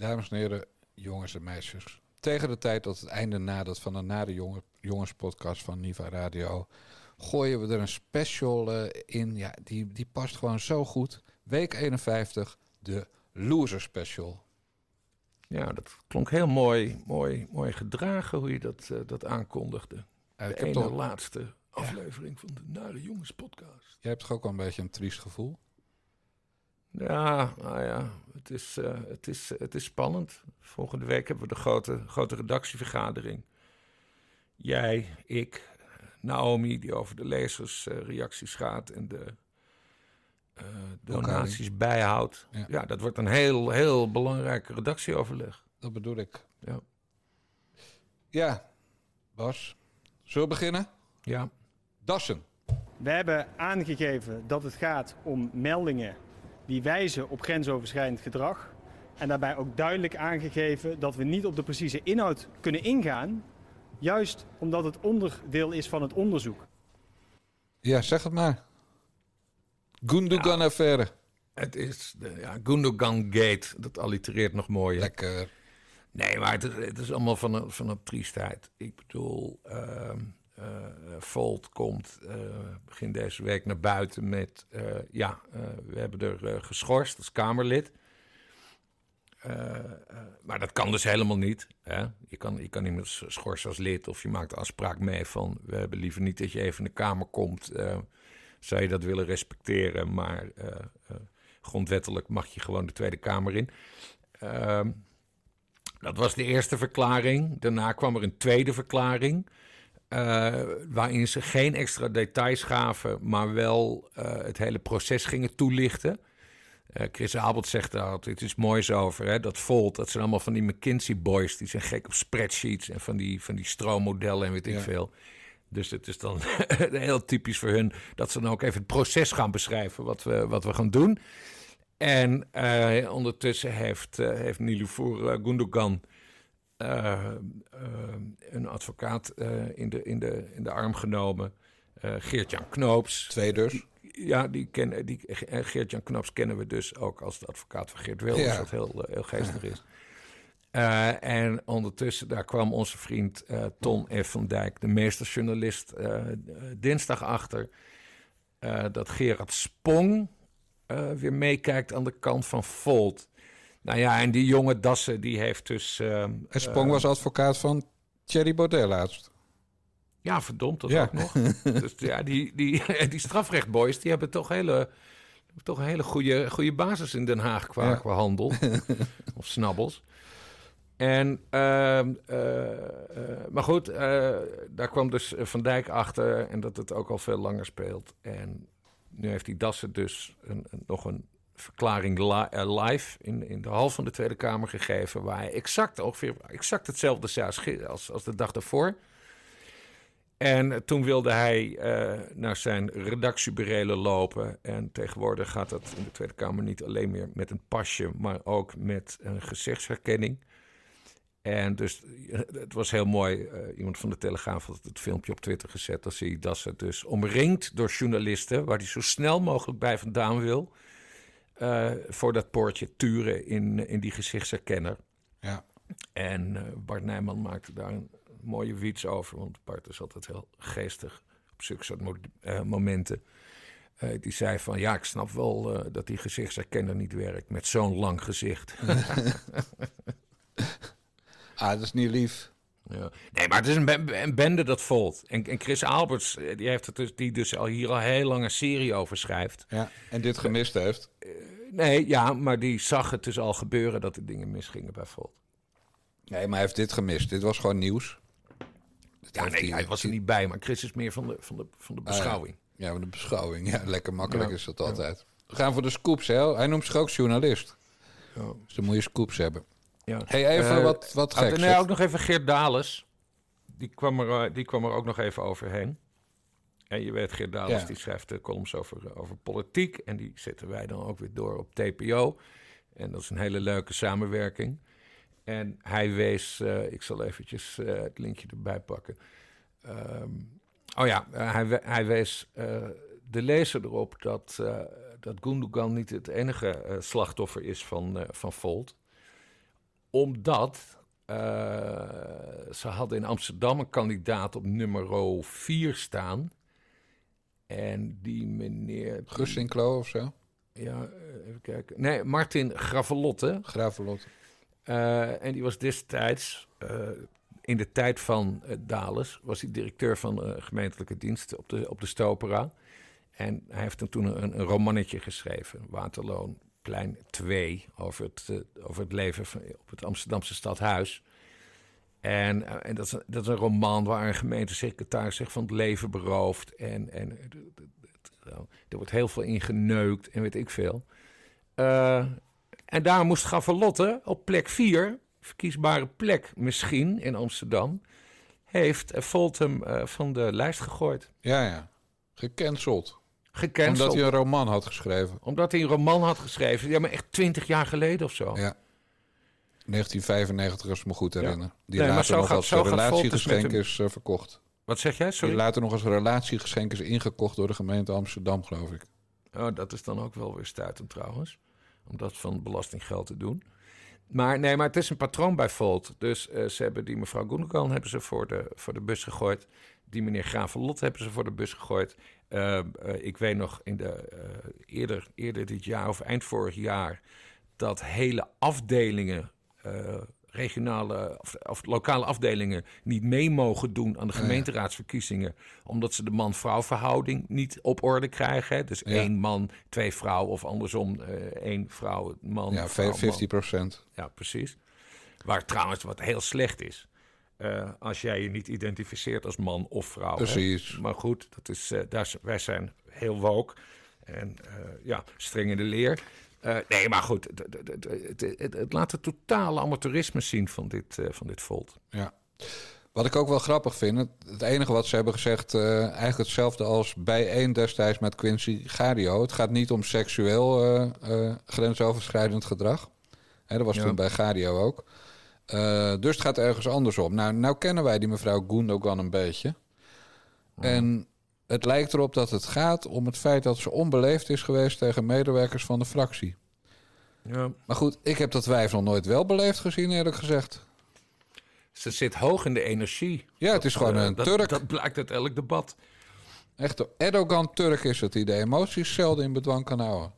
Dames en heren, jongens en meisjes. Tegen de tijd dat het einde nadert van de Nare jongen, Jongenspodcast van Niva Radio... gooien we er een special eh, in. Ja, die, die past gewoon zo goed. Week 51, de Loser Special. Ja, dat klonk heel mooi, mooi, mooi gedragen hoe je dat, eh, dat aankondigde. Ja, de ene toch, laatste aflevering van de Nare Jongens podcast. jij hebt toch ook wel een beetje een triest gevoel? Ja, nou ja, het is, eh, het, is, het is spannend. Volgende week hebben we de grote, grote redactievergadering. Jij, ik, Naomi, die over de lezersreacties gaat en de eh, donaties bijhoudt. Ja. Ja. dat wordt een heel, heel belangrijk redactieoverleg. Dat bedoel ik. Ja. Ja, Bas. Zullen we beginnen? Ja. Dassen. We hebben aangegeven dat het gaat om meldingen die wijzen op grensoverschrijdend gedrag. En daarbij ook duidelijk aangegeven dat we niet op de precieze inhoud kunnen ingaan. Juist omdat het onderdeel is van het onderzoek. Ja, zeg het maar. Gundogan-affaire. Het is de ja, Gundogan Gate. Dat allitereert nog mooier. Lekker. Nee, maar het is, het is allemaal van een, van een triestheid. Ik bedoel, ehm eh, Volt komt eh, begin deze week naar buiten met... eh, ja, eh, we hebben er eh, geschorst als Kamerlid. Eh, eh, maar dat kan dus helemaal niet. Hè? Je, kan, je kan iemand schorsen als lid of je maakt afspraak mee van... we hebben liever niet dat je even in de Kamer komt. eh, zou je dat willen respecteren, maar eh, eh, grondwettelijk mag je gewoon de Tweede Kamer in. Ehm, dat was de eerste verklaring. Daarna kwam er een tweede verklaring. Eh, waarin ze geen extra details gaven, maar wel eh, het hele proces gingen toelichten. Eh, Chris Abelt zegt daar altijd iets moois over. Hè? Dat Volt, dat zijn allemaal van die McKinsey-boys. Die zijn gek op spreadsheets en van die, van die stroommodellen en weet ik Ja. veel. Dus het is dan heel typisch voor hun dat ze dan ook even het proces gaan beschrijven wat we, wat we gaan doen. En ondertussen heeft, heeft Niloufer uh, Gundogan een advocaat eh, in, de, in, de, in de arm genomen. Eh, Geert-Jan Knoops. Twee dus. Ja, die ken, die, Geert-Jan Knoops kennen we dus ook als de advocaat van Geert Wilders, Ja. wat heel, heel geestig is. Eh, en ondertussen, daar kwam onze vriend eh, Ton F. van Dijk, de meesterjournalist, eh, dinsdag achter. eh, dat Gerard Spong eh, weer meekijkt aan de kant van Volt. Nou ja, en die jonge Dassen, die heeft dus... eh, En Spong was advocaat van Thierry Baudet laatst. Ja, verdomd, dat Ja. ook nog. dus ja, die, die, die strafrechtboys, die hebben toch, hele, toch een hele goede, goede basis in Den Haag qua, Ja. qua handel. of snabbels. En, ehm, eh, eh, maar goed, eh, daar kwam dus Van Dijk achter en dat het ook al veel langer speelt. En nu heeft die Dassen dus een, een- nog een verklaring eh, live in, in de hal van de Tweede Kamer gegeven... waar hij exact, ongeveer exact hetzelfde zei als, als, de dag daarvoor... En toen wilde hij eh, naar zijn redactieburelen lopen. En tegenwoordig gaat dat in de Tweede Kamer niet alleen meer met een pasje, maar ook met een gezichtsherkenning. En dus eh, het was heel mooi. eh, iemand van de Telegraaf had het filmpje op Twitter gezet. Dan zie je dat ze dus omringd door journalisten, waar hij zo snel mogelijk bij vandaan wil. Eh, voor dat poortje turen in, in die gezichtsherkenner. Ja. En eh, Bart Nijman maakte daar een mooie wiets over. Want Bart is altijd heel geestig op zulke soort eh, momenten. Die zei van, ja, ik snap wel dat die gezichtsherkenner niet werkt met zo'n lang gezicht. Ah, dat is niet lief. Ja. Nee, maar het is een, ben- een bende dat volt. En, en Chris Alberts, eh, die, heeft het dus, die dus al hier al heel lang een serie over schrijft. Ja. En dit gemist heeft. Nee, ja, maar die zag het dus al gebeuren dat er dingen misgingen bij Volt. Nee, maar hij heeft dit gemist. Dit was gewoon nieuws. Dat Ja, nee, hij was er niet bij, maar Chris is meer van de, van de, van de Ah, ja. beschouwing. Ja, maar de beschouwing. Ja, lekker makkelijk Ja. is dat altijd. We gaan voor de scoops, hè? Hij noemt zich ook journalist. Ja. Dus dan moet je scoops hebben. Ja. Hey, even Eh, wat, wat Ah, geks. nee, ook nog even Geert Dales. Die kwam, er, eh, die kwam er ook nog even overheen. En je weet, Geert Dales Ja. die schrijft de columns over, eh, over politiek. En die zetten wij dan ook weer door op TPO. En dat is een hele leuke samenwerking. En hij wees, eh, ik zal eventjes eh, het linkje erbij pakken. Ehm, oh ja, hij, we- hij wees eh, de lezer erop dat, eh dat Gundogan niet het enige eh, slachtoffer is van, eh, van Volt. Omdat eh, ze hadden in Amsterdam een kandidaat op nummer 4 staan. En die meneer... Gussinklo of zo? Ja, eh, even kijken. Nee, Martin Gravelotte. Gravelot. Eh, en die was destijds, in de tijd van uh, Dales, was hij directeur van gemeentelijke dienst op de, op de Stopera. En hij heeft toen een, een romannetje geschreven, Waterloopplein 2, over het, over het leven van, op het Amsterdamse stadhuis. En, en dat, is, dat is een roman waar een gemeentesecretaris zich van het leven berooft. En, en er wordt heel veel ingeneukt en weet ik veel. En daar moest Gavalotte op plek 4, verkiesbare plek misschien in Amsterdam, heeft uh, van de lijst gegooid. Ja, ja. Gecanceld. Gecanceld. Omdat hij een roman had geschreven. Omdat hij een roman had geschreven. Ja, maar echt twintig jaar geleden of zo. Ja. 1995, als ik me goed herinner. Ja. Die nee, later nog gaat, als relatiegeschenk is uh, verkocht. Wat zeg jij? Sorry? Die later nog als relatiegeschenk is ingekocht door de gemeente Amsterdam, geloof ik. Oh, dat is dan ook wel weer stuitend trouwens om dat van belastinggeld te doen. Maar nee, maar het is een patroon bij Volt. Dus uh, ze hebben die mevrouw Gundogan hebben ze voor de, voor de bus gegooid. Die meneer Gravenlot hebben ze voor de bus gegooid. Uh, uh, ik weet nog in de, eerder, eerder dit jaar of eind vorig jaar... dat hele afdelingen regionale of, of, lokale afdelingen niet mee mogen doen aan de gemeenteraadsverkiezingen. Omdat ze de man-vrouw verhouding niet op orde krijgen. Hè? Dus één man, twee vrouwen of andersom uh, één vrouw, man. Ja, vrouw, 50 procent. Ja, precies. Waar trouwens wat heel slecht is. Uh, als jij je niet identificeert als man of vrouw. Precies. Hè? Maar goed, dat is, uh, daar, wij zijn heel woke en ja, streng in de leer. Uh, nee, maar goed, het, laat het totale amateurisme zien van dit, uh, van dit Volt. Ja. Wat ik ook wel grappig vind, het, enige wat ze hebben gezegd, uh, eigenlijk hetzelfde als bij één destijds met Quincy Gario. Het gaat niet om seksueel grensoverschrijdend gedrag. Hè, dat was ja. toen bij Gario ook. Dus het gaat ergens anders om. Nou, nou kennen wij die mevrouw Gundogan een beetje. Ja. En het lijkt erop dat het gaat om het feit dat ze onbeleefd is geweest tegen medewerkers van de fractie. Ja. Maar goed, ik heb dat wijf nog nooit wel beleefd gezien, eerlijk gezegd. Ze zit hoog in de energie. Ja, het is gewoon uh, een dat, Turk. Dat blijkt uit elk debat. Echt, Erdogan-Turk is het, die de emoties zelden in bedwang kan houden.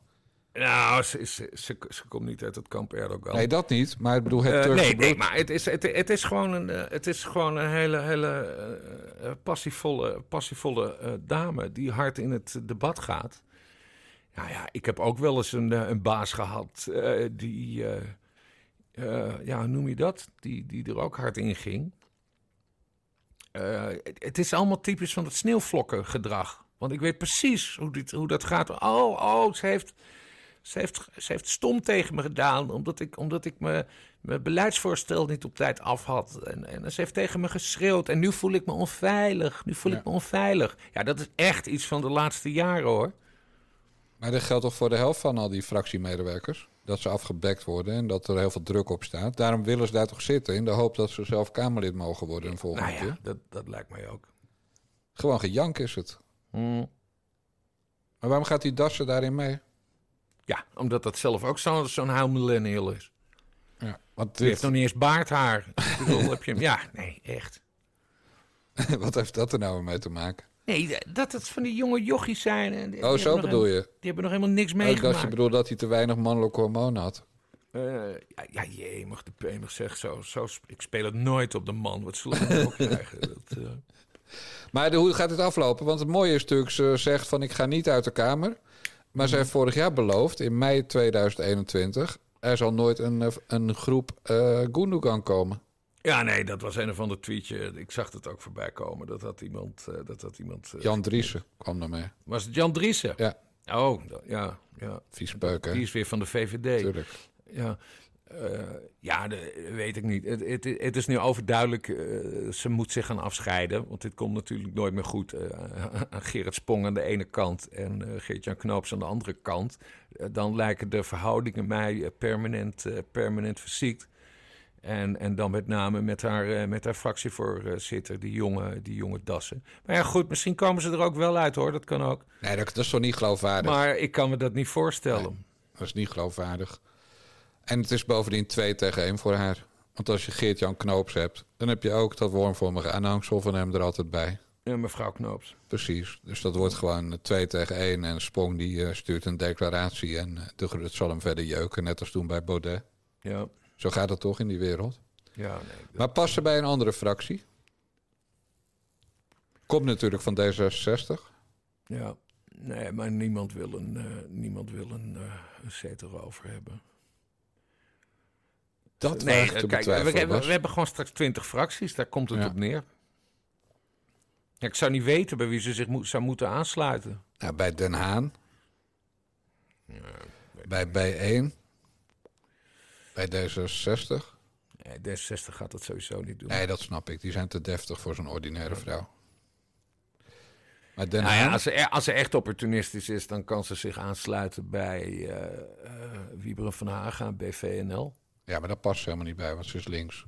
Nou, ze, ze, ze, ze, komt niet uit het kamp Erdogan. Nee, dat niet. Maar ik bedoel, het uh, Turkse nee, nee, maar het is, het, het is gewoon een, uh, het is gewoon een hele, hele uh, passievolle, passievolle dame die hard in het debat gaat. Nou ja, ik heb ook wel eens een, een baas gehad die, ja, hoe noem je dat? Die, die er ook hard in ging. Het, het is allemaal typisch van het sneeuwvlokken gedrag. Want ik weet precies hoe, dit, hoe dat gaat. Oh, oh, ze heeft... Ze heeft, ze heeft stom tegen me gedaan, omdat ik, omdat ik me, mijn beleidsvoorstel niet op tijd af had. En, en ze heeft tegen me geschreeuwd. En nu voel ik me onveilig. Nu voel Ja. ik me onveilig. Ja, dat is echt iets van de laatste jaren hoor. Maar dat geldt toch voor de helft van al die fractiemedewerkers? Dat ze afgebekt worden en dat er heel veel druk op staat. Daarom willen ze daar toch zitten, in de hoop dat ze zelf Kamerlid mogen worden een volgende Nou ja, keer. dat, dat lijkt mij ook. Gewoon gejank is het. Hm. Maar waarom gaat die Dassen daarin mee? Ja, omdat dat zelf ook zo'n zo'n huil millennial is. Ja, Die heeft nog niet eens baardhaar. Ik bedoel, heb je hem? Ja, nee, echt. wat heeft dat er nou mee te maken? Nee, dat het van die jonge jochies zijn. en die- Oh, zo bedoel je? Die hebben nog helemaal niks Oh, meegemaakt. je bedoelt dat hij te weinig mannelijke hormonen had. Eh, ja, ja, jee, mag de penig zegt zo, zo. Ik speel het nooit op de man. Wat zullen we ook krijgen? Dat, eh, Maar de, hoe gaat het aflopen? Want het mooie is natuurlijk, ze zegt van ik ga niet uit de Kamer. Maar ze heeft vorig jaar beloofd, in mei 2021... er zal nooit een, eh, een groep eh Gundogan komen. Ja, nee, dat was een of ander tweetje. Ik zag het ook voorbij komen. Dat had iemand. eh, dat had iemand Jan Driessen kwam daarmee. Was het Jan Driessen? Ja. Oh, ja, ja. Vies? Die is weer van de VVD. Tuurlijk. Ja, Eh, ja de, weet ik niet. Het, het, het is nu overduidelijk. eh, ze moet zich gaan afscheiden. Want dit komt natuurlijk nooit meer goed. Eh, Gerrit Spong aan de ene kant en Geert-Jan Knoops aan de andere kant. Dan lijken de verhoudingen mij permanent, permanent verziekt. En, en dan met name met haar, met haar fractievoorzitter, die jonge, die jonge dassen. Maar ja, goed, misschien komen ze er ook wel uit hoor. Dat kan ook. Nee, dat, dat is toch niet geloofwaardig? Maar ik kan me dat niet voorstellen. Dat is niet geloofwaardig. En het is bovendien 2 tegen 1 voor haar. Want als je Geert-Jan Knoops hebt, dan heb je ook dat wormvormige aanhangsel van hem er altijd bij. Ja, mevrouw Knoops. Precies. Dus dat wordt gewoon 2 tegen 1. En Sprong die eh, stuurt een declaratie. En uh, de, het zal hem verder jeuken, net als toen bij Baudet. Ja. Zo gaat het toch in die wereld. Ja, nee. Maar past ze bij een andere fractie? Komt natuurlijk van D66. Ja. Nee, maar niemand wil een, uh, niemand wil een, een zetel over hebben. Dat nee, te kijk, we, we, we, hebben gewoon straks twintig fracties. Daar komt het Ja. op neer. Ja, ik zou niet weten bij wie ze zich moet, zou moeten aansluiten. Nou, bij Den Haan. bij B1. Bij D66. Nee, D66 gaat dat sowieso niet doen. Nee, dat snap ik. Die zijn te deftig voor zo'n ordinaire vrouw. Maar Den Nou Haan... ja, als, ze, als ze echt opportunistisch is, dan kan ze zich aansluiten bij eh eh, Wieberen van Haga, BVNL. Ja, maar dat past helemaal niet bij, want ze is links.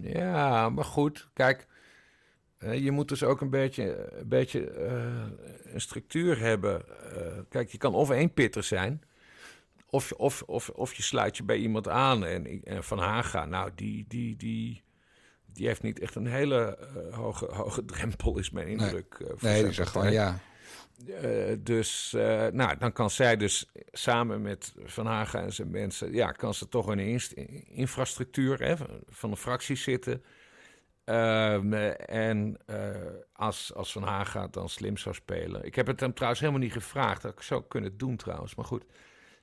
Ja, maar goed, kijk, eh, je moet dus ook een beetje, een, beetje eh, een structuur hebben. Eh, kijk, je kan of één pitter zijn, of, of, of, of je sluit je bij iemand aan. En, en Van Haga, nou, die, die, die, die heeft niet echt een hele hoge, hoge drempel, is mijn indruk. Nee, zijn die zegt gewoon ja. Eh, dus eh, nou, dan kan zij dus samen met Van Haga en zijn mensen, ja, kan ze toch in de infrastructuur hè, van- de fractie zitten. Ehm, eh, en eh, als, als Van Haga dan slim zou spelen. Ik heb het hem trouwens helemaal niet gevraagd. Dat ik zou kunnen doen trouwens. Maar goed,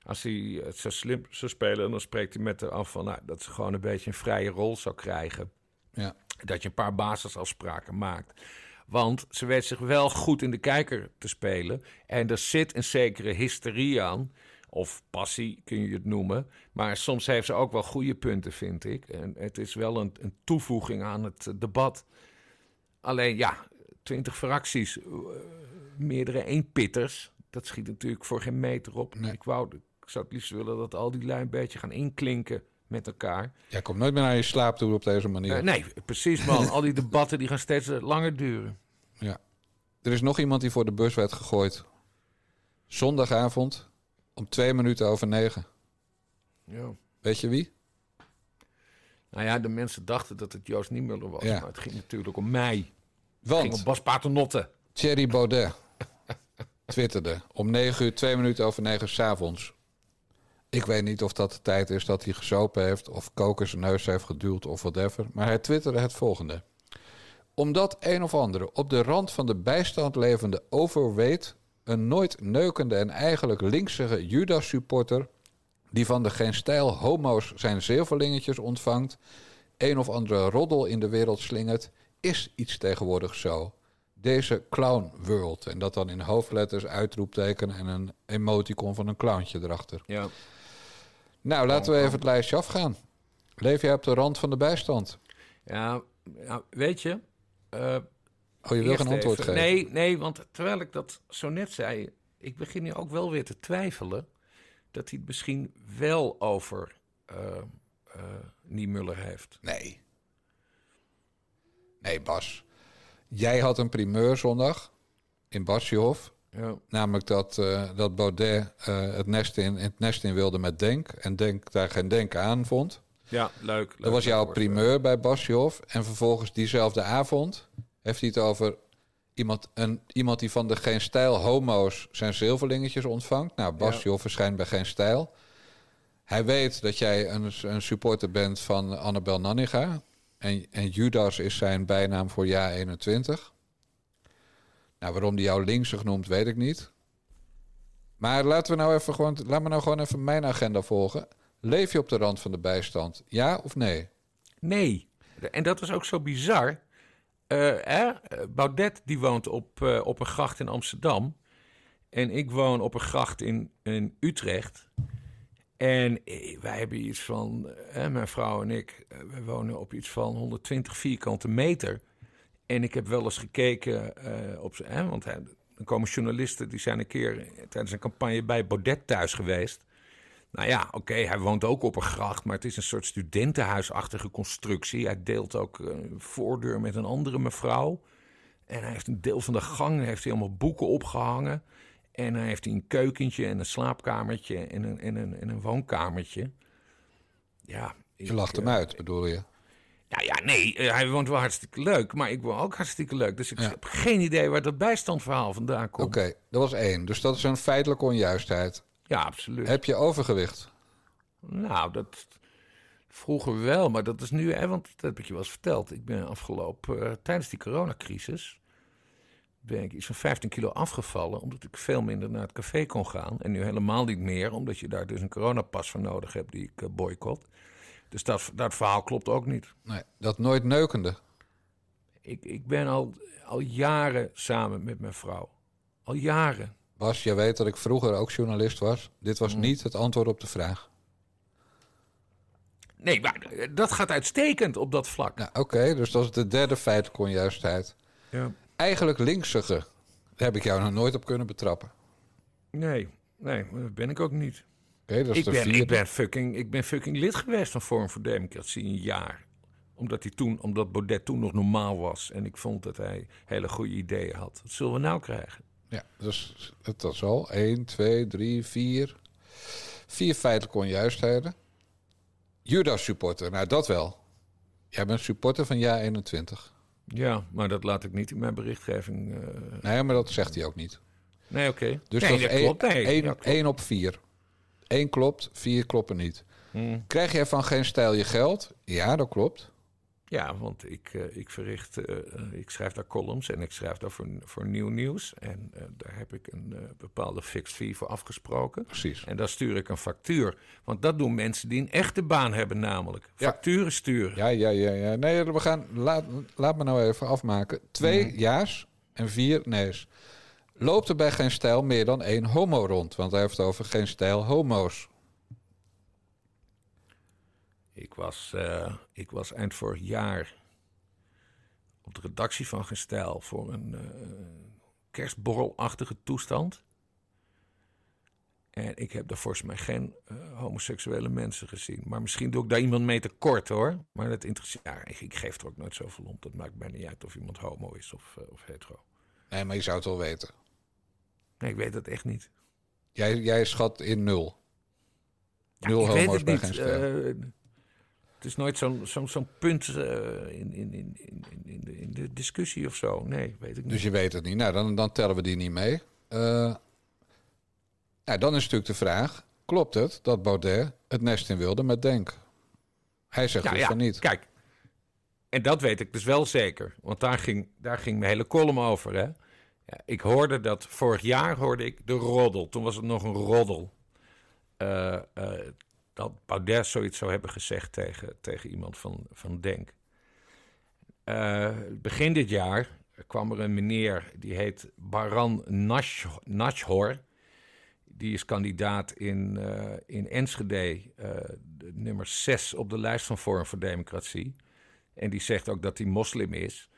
als hij het zo slim zou spelen, dan spreekt hij met haar af van nou, dat ze gewoon een beetje een vrije rol zou krijgen. Ja. Dat je een paar basisafspraken maakt. Want ze weet zich wel goed in de kijker te spelen. En er zit een zekere hysterie aan. Of passie kun je het noemen. Maar soms heeft ze ook wel goede punten, vind ik. En het is wel een, een toevoeging aan het eh, debat. Alleen ja, twintig fracties, eh, meerdere eenpitters. Dat schiet natuurlijk voor geen meter op. Nee. Ik, wou, ik zou het liefst willen dat al die lui een beetje gaan inklinken met elkaar. Jij komt nooit meer naar je slaap toe op deze manier. Eh, nee, precies man. al die debatten die gaan steeds eh, langer duren. Ja. Er is nog iemand die voor de bus werd gegooid. Zondagavond om twee minuten over negen. Ja. Weet je wie? Nou ja, de mensen dachten dat het Joost Niemuller was. Ja. Maar het ging natuurlijk om mij. Het ging om Want Bas Paternotte. Thierry Baudet twitterde om 9 uur, 2 minuten over 9 s'avonds. Ik weet niet of dat de tijd is dat hij gesopen heeft of koker zijn neus heeft geduwd of whatever. Maar hij twitterde het volgende. Omdat een of andere op de rand van de bijstand levende overweight, een nooit neukende en eigenlijk linksige Judas-supporter, die van de geen stijl homo's zijn zilverlingetjes ontvangt, een of andere roddel in de wereld slingert, is iets tegenwoordig zo. Deze clown world. En dat dan in hoofdletters, uitroepteken en een emoticon van een clowntje erachter. Ja. Nou, laten we even het lijstje afgaan. Leef jij op de rand van de bijstand? Ja, weet je... eh, Oh, je wil geen antwoord even- geven? Nee, nee, want terwijl ik dat zo net zei... Ik begin nu ook wel weer te twijfelen... dat hij het misschien wel over eh eh, Niemuller heeft. Nee. Nee, Bas. Jij had een primeur zondag in Basjehof. Ja. Namelijk dat, eh, dat Baudet eh, het, nest in, het nest in wilde met Denk. En Denk daar geen Denk aan vond. Ja, leuk. leuk Dat was jouw primeur bij Basjehof. En vervolgens diezelfde avond heeft hij het over iemand, een, iemand die van de Geen Stijl homo's zijn zilverlingetjes ontvangt. Nou, Basjehof verschijnt bij Geen Stijl. Hij weet dat jij een, een supporter bent van Annabel Nanninga. En, en Judas is zijn bijnaam voor Ja 21. Nou, waarom die jou linksig noemt, weet ik niet. Maar laten we nou even gewoon, laat me nou gewoon even mijn agenda volgen. Leef je op de rand van de bijstand? Ja of nee? Nee. En dat is ook zo bizar. Eh, Baudet die woont op, eh, op een gracht in Amsterdam. En ik woon op een gracht in, in Utrecht. En eh, wij hebben iets van, mijn vrouw en ik, we wonen op iets van 120 vierkante meter. En ik heb wel eens gekeken eh, op zijn, hè, want hè, dan komen journalisten die zijn een keer tijdens een campagne bij Baudet thuis geweest. Nou ja, oké, hij woont ook op een gracht, maar het is een soort studentenhuisachtige constructie. Hij deelt ook eh, een voordeur met een andere mevrouw. En hij heeft een deel van de gang, heeft hij allemaal boeken opgehangen. En hij heeft hij een keukentje en een slaapkamertje en een, en een, en een woonkamertje. ja. Je lacht hem uit, bedoel je? Ja, ja, nee, eh, hij woont wel hartstikke leuk, maar ik woon ook hartstikke leuk. Dus ik Ja. heb geen idee waar dat bijstandverhaal vandaan komt. Oké, dat was één. Dus dat is een feitelijke onjuistheid. Ja, absoluut. Heb je overgewicht? Nou, dat vroeger wel, maar dat is nu, hè, want dat heb ik je wel eens verteld. Ik ben afgelopen, eh, tijdens die coronacrisis, ben ik iets van 15 kilo afgevallen, omdat ik veel minder naar het café kon gaan. En nu helemaal niet meer, omdat je daar dus een coronapas voor nodig hebt die ik eh, boycott. Dus dat, dat verhaal klopt ook niet. Nee, dat nooit neukende. Ik, ik ben al, al jaren samen met mijn vrouw. Al jaren. Bas, jij weet dat ik vroeger ook journalist was. Dit was niet het antwoord op de vraag. Nee, maar eh, dat gaat uitstekend op dat vlak. Nou, oké, dus dat is de derde feitelijke onjuistheid. Ja. Eigenlijk linksige. Heb ik jou nog nooit op kunnen betrappen. Nee, nee, dat ben ik ook niet. Oké, dat is Ik de ben, vierde. ik, ben fucking, ik ben fucking lid geweest van Forum voor Democratie een jaar. Omdat, hij toen, omdat Baudet toen nog normaal was. En ik vond dat hij hele goede ideeën had. Wat zullen we nou krijgen? Ja, dus het was al 1, 2, 3, 4. Vier feitelijke onjuistheden. Judas supporter, nou dat wel. Jij bent supporter van jaar 21. Ja, maar dat laat ik niet in mijn berichtgeving. eh, Nee, maar dat zegt hij ook niet. Nee, oké. Dus nee, dat is dat klopt. Nee, één, ja, klopt. één op vier. Eén klopt, vier kloppen niet. Hm. Krijg jij van geen stijl je geld? Ja, dat klopt. Ja, want ik, eh, ik verricht, eh, eh, ik schrijf daar columns en ik schrijf daar voor, voor nieuw nieuws. En daar heb ik een bepaalde fixed fee voor afgesproken. Precies. En dan stuur ik een factuur. Want dat doen mensen die een echte baan hebben namelijk. Ja. Facturen sturen. Ja, ja, ja, ja. Nee, we gaan. Laat, laat me nou even afmaken. Twee Mhm. ja's en vier nee's. Loopt er bij geen stijl meer dan één homo rond? Want hij heeft het over geen stijl homo's. Ik, was, eh, ik was eind vorig jaar op de redactie van Gestel voor een eh, kerstborrelachtige toestand. En ik heb daar volgens mij geen eh, homoseksuele mensen gezien. Maar misschien doe ik daar iemand mee tekort hoor. Maar dat interesseert. Ja, ik, ik geef er ook nooit zoveel om. Dat maakt mij niet uit of iemand homo is of, of hetero. Nee, maar je zou het wel weten. Nee, ik weet het echt niet. Jij, jij schat in nul. Ja, Nul homo's het bij niet. geen. Eh, het is nooit zo'n zo'n zo'n punt eh, in, in, in, in, in, de, in de discussie of zo. Nee, weet ik niet. Dus je weet het niet. Nou, dan, dan tellen we die niet mee. Nou, dan is natuurlijk de vraag: klopt het dat Baudet het nest in wilde met Denk? Hij zegt Ja, dus ja, van niet. Kijk, en dat weet ik dus wel zeker. Want daar ging, daar ging mijn hele column over. Hè? Ja, ik hoorde dat, vorig jaar hoorde ik de roddel. Toen was het nog een roddel. Eh, eh, dat Baudet zoiets zou hebben gezegd tegen, tegen iemand van, van Denk. Eh, begin dit jaar kwam er een meneer, die heet Baran Nash, Nashor. Die is kandidaat in, in Enschede, de nummer 6 op de lijst van Forum voor Democratie. En die zegt ook dat hij moslim is.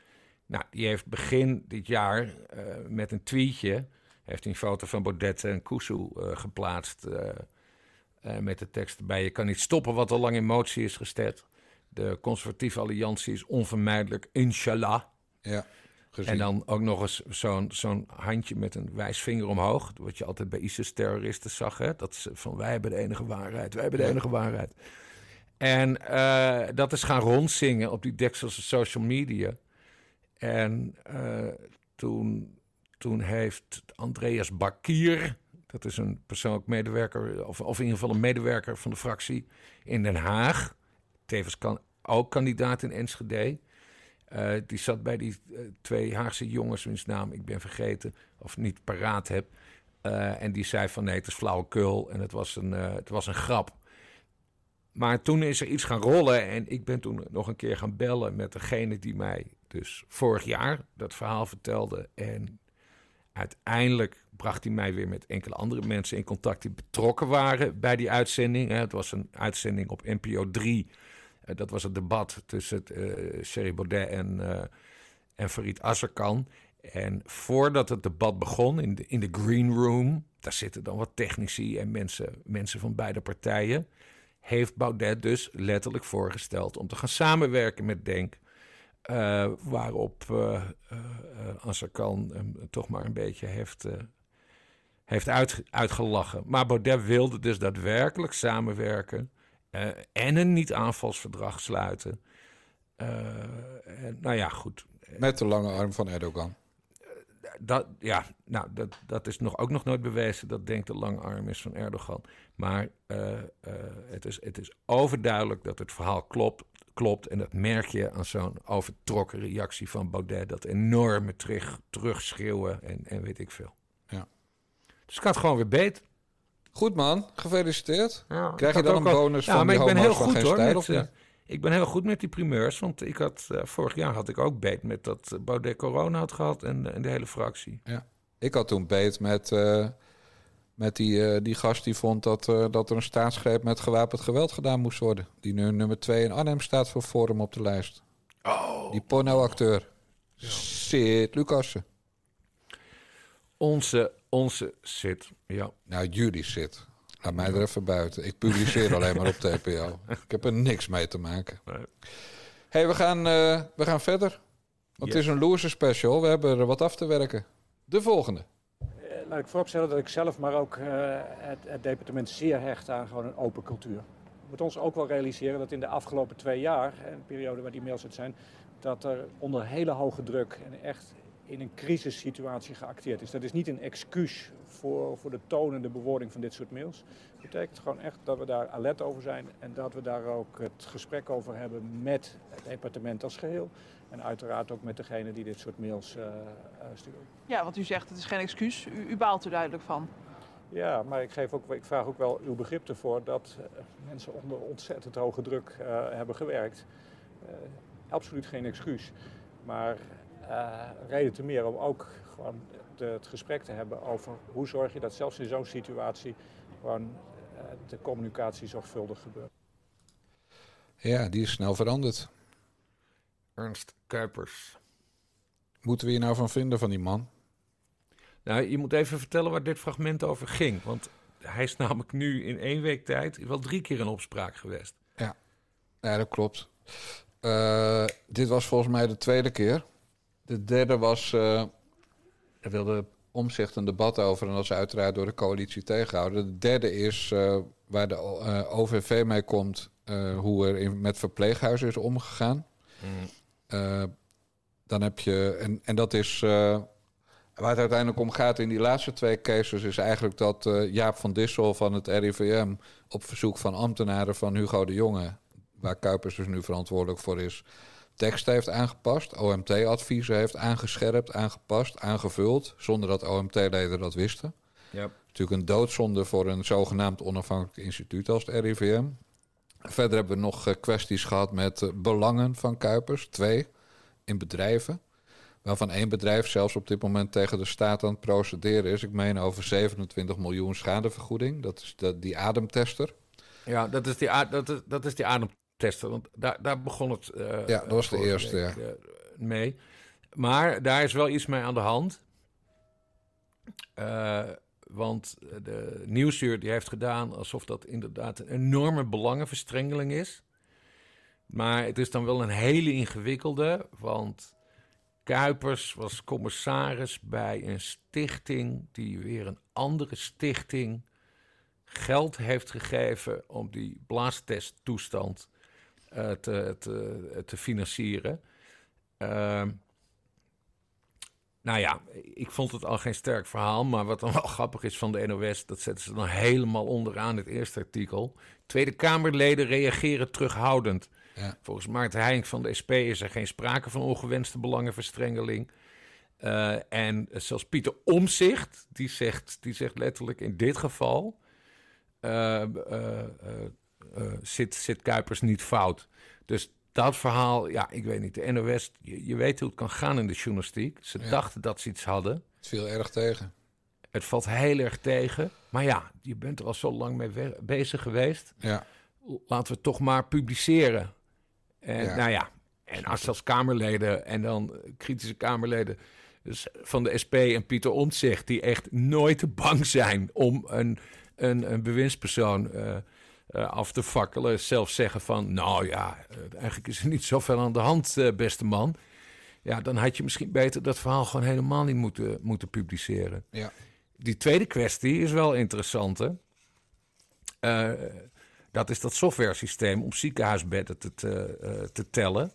Nou, die heeft begin dit jaar eh, met een tweetje... heeft hij een foto van Baudet en Kusu eh, geplaatst... eh, met de tekst erbij... je kan niet stoppen wat al lang in motie is gesteld. De conservatieve alliantie is onvermijdelijk, inshallah. Ja, gezien. En dan ook nog eens zo'n zo'n handje met een wijsvinger omhoog. Wat je altijd bij ISIS-terroristen zag. Hè? Dat ze van wij hebben de enige waarheid, wij hebben de enige waarheid. En dat is gaan rondzingen op die dekselse social media. En eh, toen, toen heeft Andreas Bakir, dat is een persoonlijk medewerker, of, of in ieder geval een medewerker van de fractie in Den Haag, tevens kan, ook kandidaat in Enschede. Eh, die zat bij die eh, twee Haagse jongens, wiens naam ik ben vergeten of niet paraat heb. En die zei van nee, het is flauwekul en het was een, het was een grap. Maar toen is er iets gaan rollen en ik ben toen nog een keer gaan bellen met degene die mij dus vorig jaar dat verhaal vertelde. En uiteindelijk bracht hij mij weer met enkele andere mensen in contact die betrokken waren bij die uitzending. Het was een uitzending op NPO 3. Eh, dat was het debat tussen Sherry Baudet en, uh, en Farid Azarkan. En voordat het debat begon in de, in de green room, daar zitten dan wat technici en mensen, mensen van beide partijen, heeft Baudet dus letterlijk voorgesteld om te gaan samenwerken met Denk. Uh, waarop uh, hem toch maar een beetje heeft, heeft uit, uitgelachen. Maar Baudet wilde dus daadwerkelijk samenwerken. en een niet-aanvalsverdrag sluiten. En, nou ja, goed. Met de lange arm van Erdogan. Dat, ja, nou, dat, dat is nog, ook nog nooit bewezen. Dat denkt de lange arm is van Erdogan. Maar het, is, het is overduidelijk dat het verhaal klopt. Klopt en dat merk je aan zo'n overtrokken reactie van Baudet. Dat enorme terug, terugschreeuwen en, en weet ik veel. Ja. Dus het gaat gewoon weer beet. Goed man, gefeliciteerd. Ja, Krijg ik je had dan een ook al- bonus Ja, van maar die ik ben heel van goed hoor. met, ik ben heel goed met die primeurs. Want ik had, eh, vorig jaar had ik ook beet met dat Baudet corona had gehad en, en de hele fractie. Ik had toen beet met, eh, met die, eh, die gast die vond dat, eh, dat er een staatsgreep met gewapend geweld gedaan moest worden. Die nu nummer 2 in Arnhem staat voor Forum op de lijst. Oh. Die pornoacteur. Sid Lucassen. Onze, onze zit. Ja. Nou, jullie zit. Laat mij er even buiten. Ik publiceer alleen maar op TPO. Ik heb er niks mee te maken. Nee. hey, we, gaan, eh, we gaan verder. Want het is een loser special. We hebben er wat af te werken. De volgende. Laat ik vooropstellen dat ik zelf, maar ook eh, het, het departement zeer hecht aan gewoon een open cultuur. We moeten ons ook wel realiseren dat in de afgelopen twee jaar, en de periode waar die mails uit zijn, dat er onder hele hoge druk en echt in een crisissituatie geacteerd is. Dat is niet een excuus voor, voor de toon en de bewoording van dit soort mails. Het betekent gewoon echt dat we daar alert over zijn en dat we daar ook het gesprek over hebben met het departement als geheel. En uiteraard ook met degene die dit soort mails eh, eh, sturen. Ja, want u zegt het is geen excuus. U, u baalt er duidelijk van. Ja, maar ik, geef ook, ik vraag ook wel uw begrip ervoor dat eh, mensen onder ontzettend hoge druk eh, hebben gewerkt. Eh, absoluut geen excuus. Maar eh, reden te meer om ook gewoon de- het gesprek te hebben over hoe zorg je dat zelfs in zo'n situatie gewoon de communicatie zorgvuldig gebeurt. Ja, die is snel veranderd. Ernst Kuipers. Moeten we hier nou van vinden van die man? Nou, je moet even vertellen waar dit fragment over ging. Want hij is namelijk nu in één week tijd wel drie keer in opspraak geweest. Ja, dat klopt. Eh, dit was volgens mij de tweede keer. De derde was... eh er wilde omzicht een debat over... en dat is uiteraard door de coalitie tegengehouden. De derde is eh, waar de eh, OVV mee komt... eh, hoe er in, met verpleeghuizen is omgegaan. Eh, dan heb je... En, en dat is... eh, waar het uiteindelijk om gaat in die laatste twee cases... is eigenlijk dat eh, Jaap van Dissel van het RIVM... op verzoek van ambtenaren van Hugo de Jonge... waar Kuipers dus nu verantwoordelijk voor is... teksten heeft aangepast, OMT-adviezen heeft aangescherpt, aangepast, aangevuld... zonder dat OMT-leden dat wisten. Ja. Natuurlijk een doodzonde voor een zogenaamd onafhankelijk instituut als het RIVM. Verder hebben we nog eh, kwesties gehad met eh, belangen van Kuipers, twee, in bedrijven. Waarvan één bedrijf zelfs op dit moment tegen de staat aan het procederen is. Ik meen over 27 miljoen schadevergoeding. Dat is de, die ademtester. Ja, dat is die, dat is, dat is die ademtester. Want daar, daar begon het eh, Ja, dat was de eerste, week, eh, mee. Maar daar is wel iets mee aan de hand. Eh, want de nieuwsuur die heeft gedaan alsof dat inderdaad een enorme belangenverstrengeling is. Maar het is dan wel een hele ingewikkelde, want Kuipers was commissaris bij een stichting die weer een andere stichting geld heeft gegeven om die blaastesttoestand eh, te, te, te financieren. Ehm, nou ja, ik vond het al geen sterk verhaal, maar wat dan wel grappig is van de NOS, dat zetten ze dan helemaal onderaan het eerste artikel. Tweede Kamerleden reageren terughoudend. Ja. Volgens Maarten Heink van de SP is er geen sprake van ongewenste belangenverstrengeling. Eh, en zelfs Pieter Omzicht, die zegt, die zegt letterlijk in dit geval... eh, eh, zit, zit Kuipers niet fout. Dus dat verhaal, ja, ik weet niet. De NOS, je, je weet hoe het kan gaan in de journalistiek. Ze Ja. dachten dat ze iets hadden. Het viel erg tegen. Het valt heel erg tegen. Maar ja, je bent er al zo lang mee bezig geweest. Ja, Laten we toch maar publiceren. En Ja. nou ja, en als als Kamerleden en dan kritische Kamerleden dus van de SP en Pieter Omtzigt... die echt nooit te bang zijn om een, een, een bewindspersoon eh, eh, af te fakkelen. Zelf zeggen van, nou ja, eh, eigenlijk is er niet zoveel aan de hand, eh, beste man. Ja, dan had je misschien beter dat verhaal gewoon helemaal niet moeten, moeten publiceren. ja. Die tweede kwestie is wel interessant, hè? Dat is dat software systeem om ziekenhuisbedden te, te, te tellen.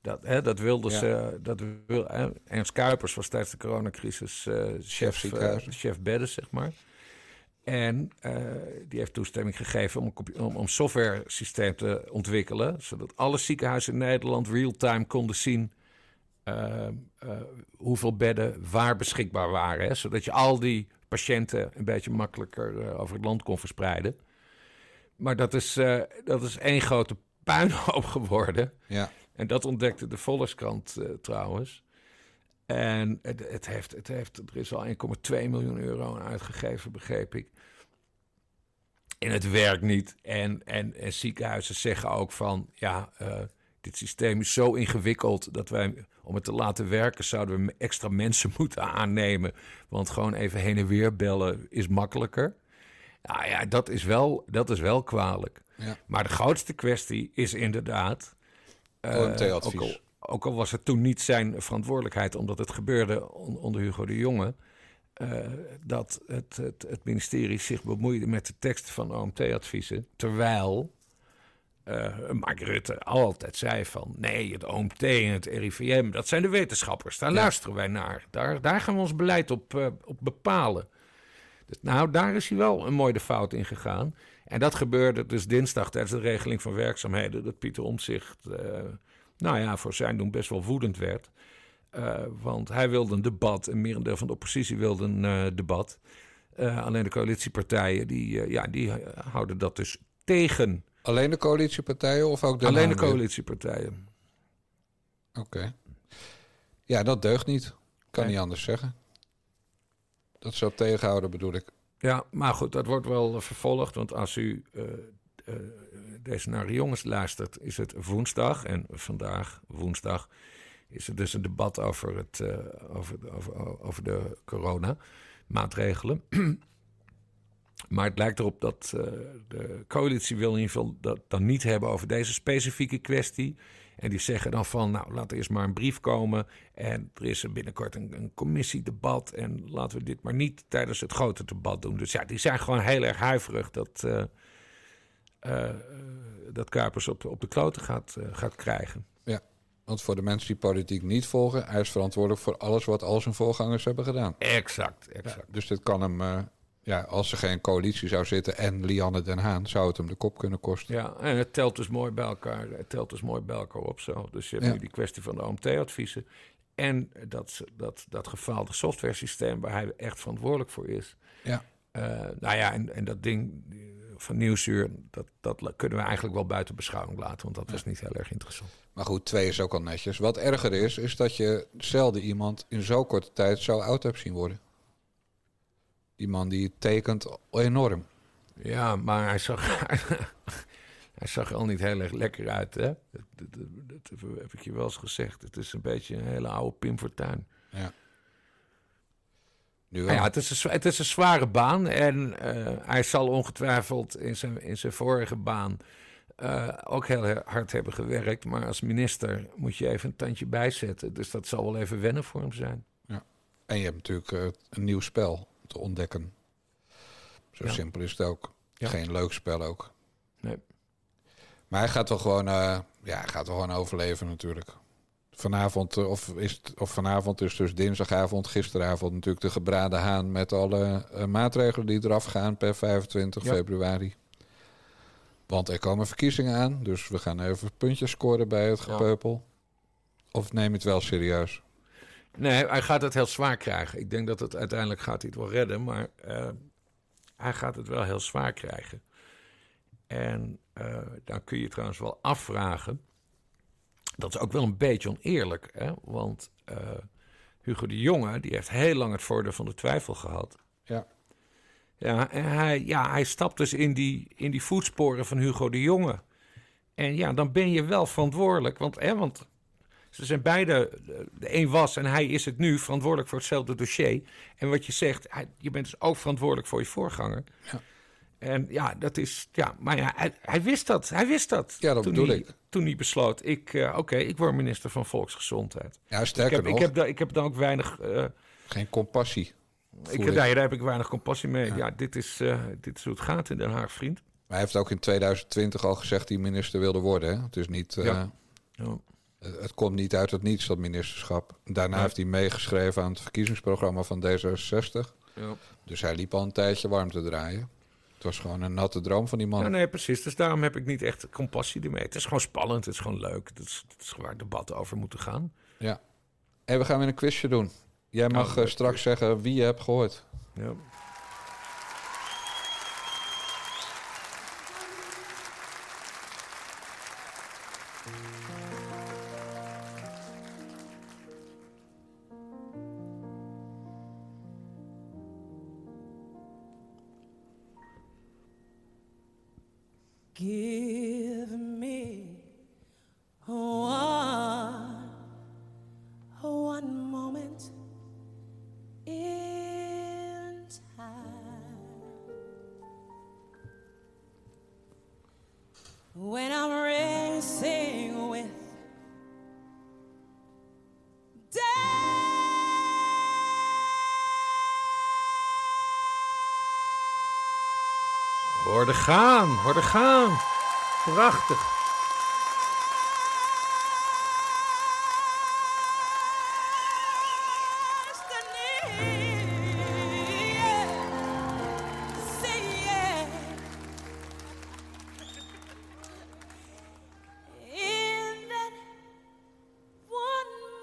Dat, hè, dat wilden Ja. ze. Dat wil, Ernst Kuipers was tijdens de coronacrisis chef, chef bedden, zeg maar. En eh, die heeft toestemming gegeven om een, om, om software systeem te ontwikkelen. Zodat alle ziekenhuizen in Nederland real-time konden zien eh, eh, hoeveel bedden waar beschikbaar waren. Hè? Zodat je al die patiënten een beetje makkelijker over het land kon verspreiden. Maar dat is, dat is één grote puinhoop geworden. Ja. En dat ontdekte de Volkskrant trouwens. En het, het heeft, het heeft, er is al 1,2 miljoen euro aan uitgegeven, begreep ik. En het werkt niet. En, en, en ziekenhuizen zeggen ook van, ja, eh, dit systeem is zo ingewikkeld dat wij, om het te laten werken, zouden we extra mensen moeten aannemen. Want gewoon even heen en weer bellen is makkelijker. Nou ja, dat is wel, dat is wel kwalijk. Ja. Maar de grootste kwestie is inderdaad. OMT-advies. Ook al was het toen niet zijn verantwoordelijkheid, omdat het gebeurde on- onder Hugo de Jonge. eh, dat het, het, het ministerie zich bemoeide met de tekst van OMT-adviezen. Terwijl eh Mark Rutte altijd zei van... nee, het OMT en het RIVM, dat zijn de wetenschappers. Daar luisteren wij naar. Daar, daar gaan we ons beleid op, eh, op bepalen. Dus, nou, daar is hij wel een mooie de fout in gegaan. En dat gebeurde dus dinsdag tijdens de regeling van werkzaamheden... dat Pieter Omtzigt, nou ja, voor zijn doen best wel woedend werd... Eh, want hij wilde een debat en merendeel van de oppositie wilde een eh, debat. Eh, alleen de coalitiepartijen, die, ja, die houden dat dus tegen. Alleen de coalitiepartijen of ook de alleen de coalitiepartijen. Oké. Ja, dat deugt niet. Kan Nee. niet anders zeggen. Dat zou tegenhouden bedoel ik. Ja, maar goed, dat wordt wel vervolgd. Want als u deze naar jongens luistert, is het woensdag. En vandaag, woensdag, is er dus een debat over, het, eh, over, over, over de coronamaatregelen. maar het lijkt erop dat eh, de coalitie wil in ieder geval dat dan niet hebben over deze specifieke kwestie. En die zeggen dan van, nou, laat er eerst maar een brief komen. En er is binnenkort een, een commissiedebat. En laten we dit maar niet tijdens het grote debat doen. Dus ja, die zijn gewoon heel erg huiverig dat, eh eh, dat Kuipers op, op de kloten gaat, eh, gaat krijgen. Want voor de mensen die politiek niet volgen, hij is verantwoordelijk voor alles wat al zijn voorgangers hebben gedaan. Exact, exact. Dus dit kan hem, eh, ja, als er geen coalitie zou zitten en Lianne Den Haan, zou het hem de kop kunnen kosten. Ja, en het telt dus mooi bij elkaar. Het telt dus mooi bij elkaar op zo. Dus je hebt Ja. nu die kwestie van de OMT-adviezen. En dat, dat, dat gefaalde software systeem waar hij echt verantwoordelijk voor is. Ja. Eh, nou ja, en, en dat ding eh, van Nieuwsuur, dat, dat kunnen we eigenlijk wel buiten beschouwing laten. Want dat was niet heel erg interessant. Maar goed, twee is ook al netjes. Wat erger is, is dat je zelden iemand in zo korte tijd zo oud hebt zien worden. Die man die tekent enorm. Ja, maar hij zag, hij zag al niet heel erg lekker uit. Hè? Dat, dat, heb ik je wel eens gezegd. Het is een beetje een hele oude Pim Fortuyn. Nu. Nou ja, het is, een, het is een zware baan. En eh, hij zal ongetwijfeld in zijn, in zijn vorige baan eh, ook heel he- hard hebben gewerkt. Maar als minister moet je even een tandje bijzetten. Dus dat zal wel even wennen voor hem zijn. En je hebt natuurlijk eh, een nieuw spel te ontdekken. Zo Ja. simpel is het ook. Ja. Geen leuk spel ook. Nee. Maar hij gaat wel gewoon, ja, hij gaat wel gewoon overleven natuurlijk. Vanavond, eh, of, is het, of vanavond is dus dinsdagavond, gisteravond natuurlijk de gebraden haan met alle eh, maatregelen die eraf gaan per 25 Ja. februari. Want er komen verkiezingen aan, dus we gaan even puntjes scoren bij het Ja. gepeupel. Of neem het wel serieus? Nee, hij gaat het heel zwaar krijgen. Ik denk dat het uiteindelijk gaat hij het wel redden. Maar eh, hij gaat het wel heel zwaar krijgen. En dan kun je trouwens wel afvragen. Dat is ook wel een beetje oneerlijk. Hè? Want eh, Hugo de Jonge die heeft heel lang het voordeel van de twijfel gehad. Ja. Ja, en hij, ja, hij stapt dus in die, in die voetsporen van Hugo de Jonge. En ja, dan ben je wel verantwoordelijk. Want, hè, want ze zijn beide, de een was en hij is het nu, verantwoordelijk voor hetzelfde dossier. En wat je zegt, hij- je bent dus ook verantwoordelijk voor je voorganger. Ja. En ja, dat is, ja, maar ja, hij, hij wist dat, hij wist dat. Ja, dat toen bedoel hij, ik. Toen hij besloot, ik, eh, oké, ik word minister van Volksgezondheid. Ja, Ik sterker heb, nog, ik, heb daar, ik heb daar ook weinig, eh, geen compassie. ik, ik. daar, daar heb ik weinig compassie mee. Ja. Ja, dit, is, eh, dit is hoe het gaat in Den Haag, vriend. hij heeft ook in 2020 al gezegd hij minister wilde worden. Hè? Het is niet... Ja. Ja. Het komt niet uit het niets, dat ministerschap. Daarna heeft hij meegeschreven aan het verkiezingsprogramma van D66. Ja. Dus hij liep al een tijdje warm te draaien. Was gewoon een natte droom van die man. Ja, nee, precies. Dus daarom heb ik niet echt compassie ermee. Het is gewoon spannend, het is gewoon leuk. Het is, het is waar debatten over moeten gaan. En we gaan weer een quizje doen. Jij mag Oh, eh, straks zeggen wie je hebt gehoord. Ja.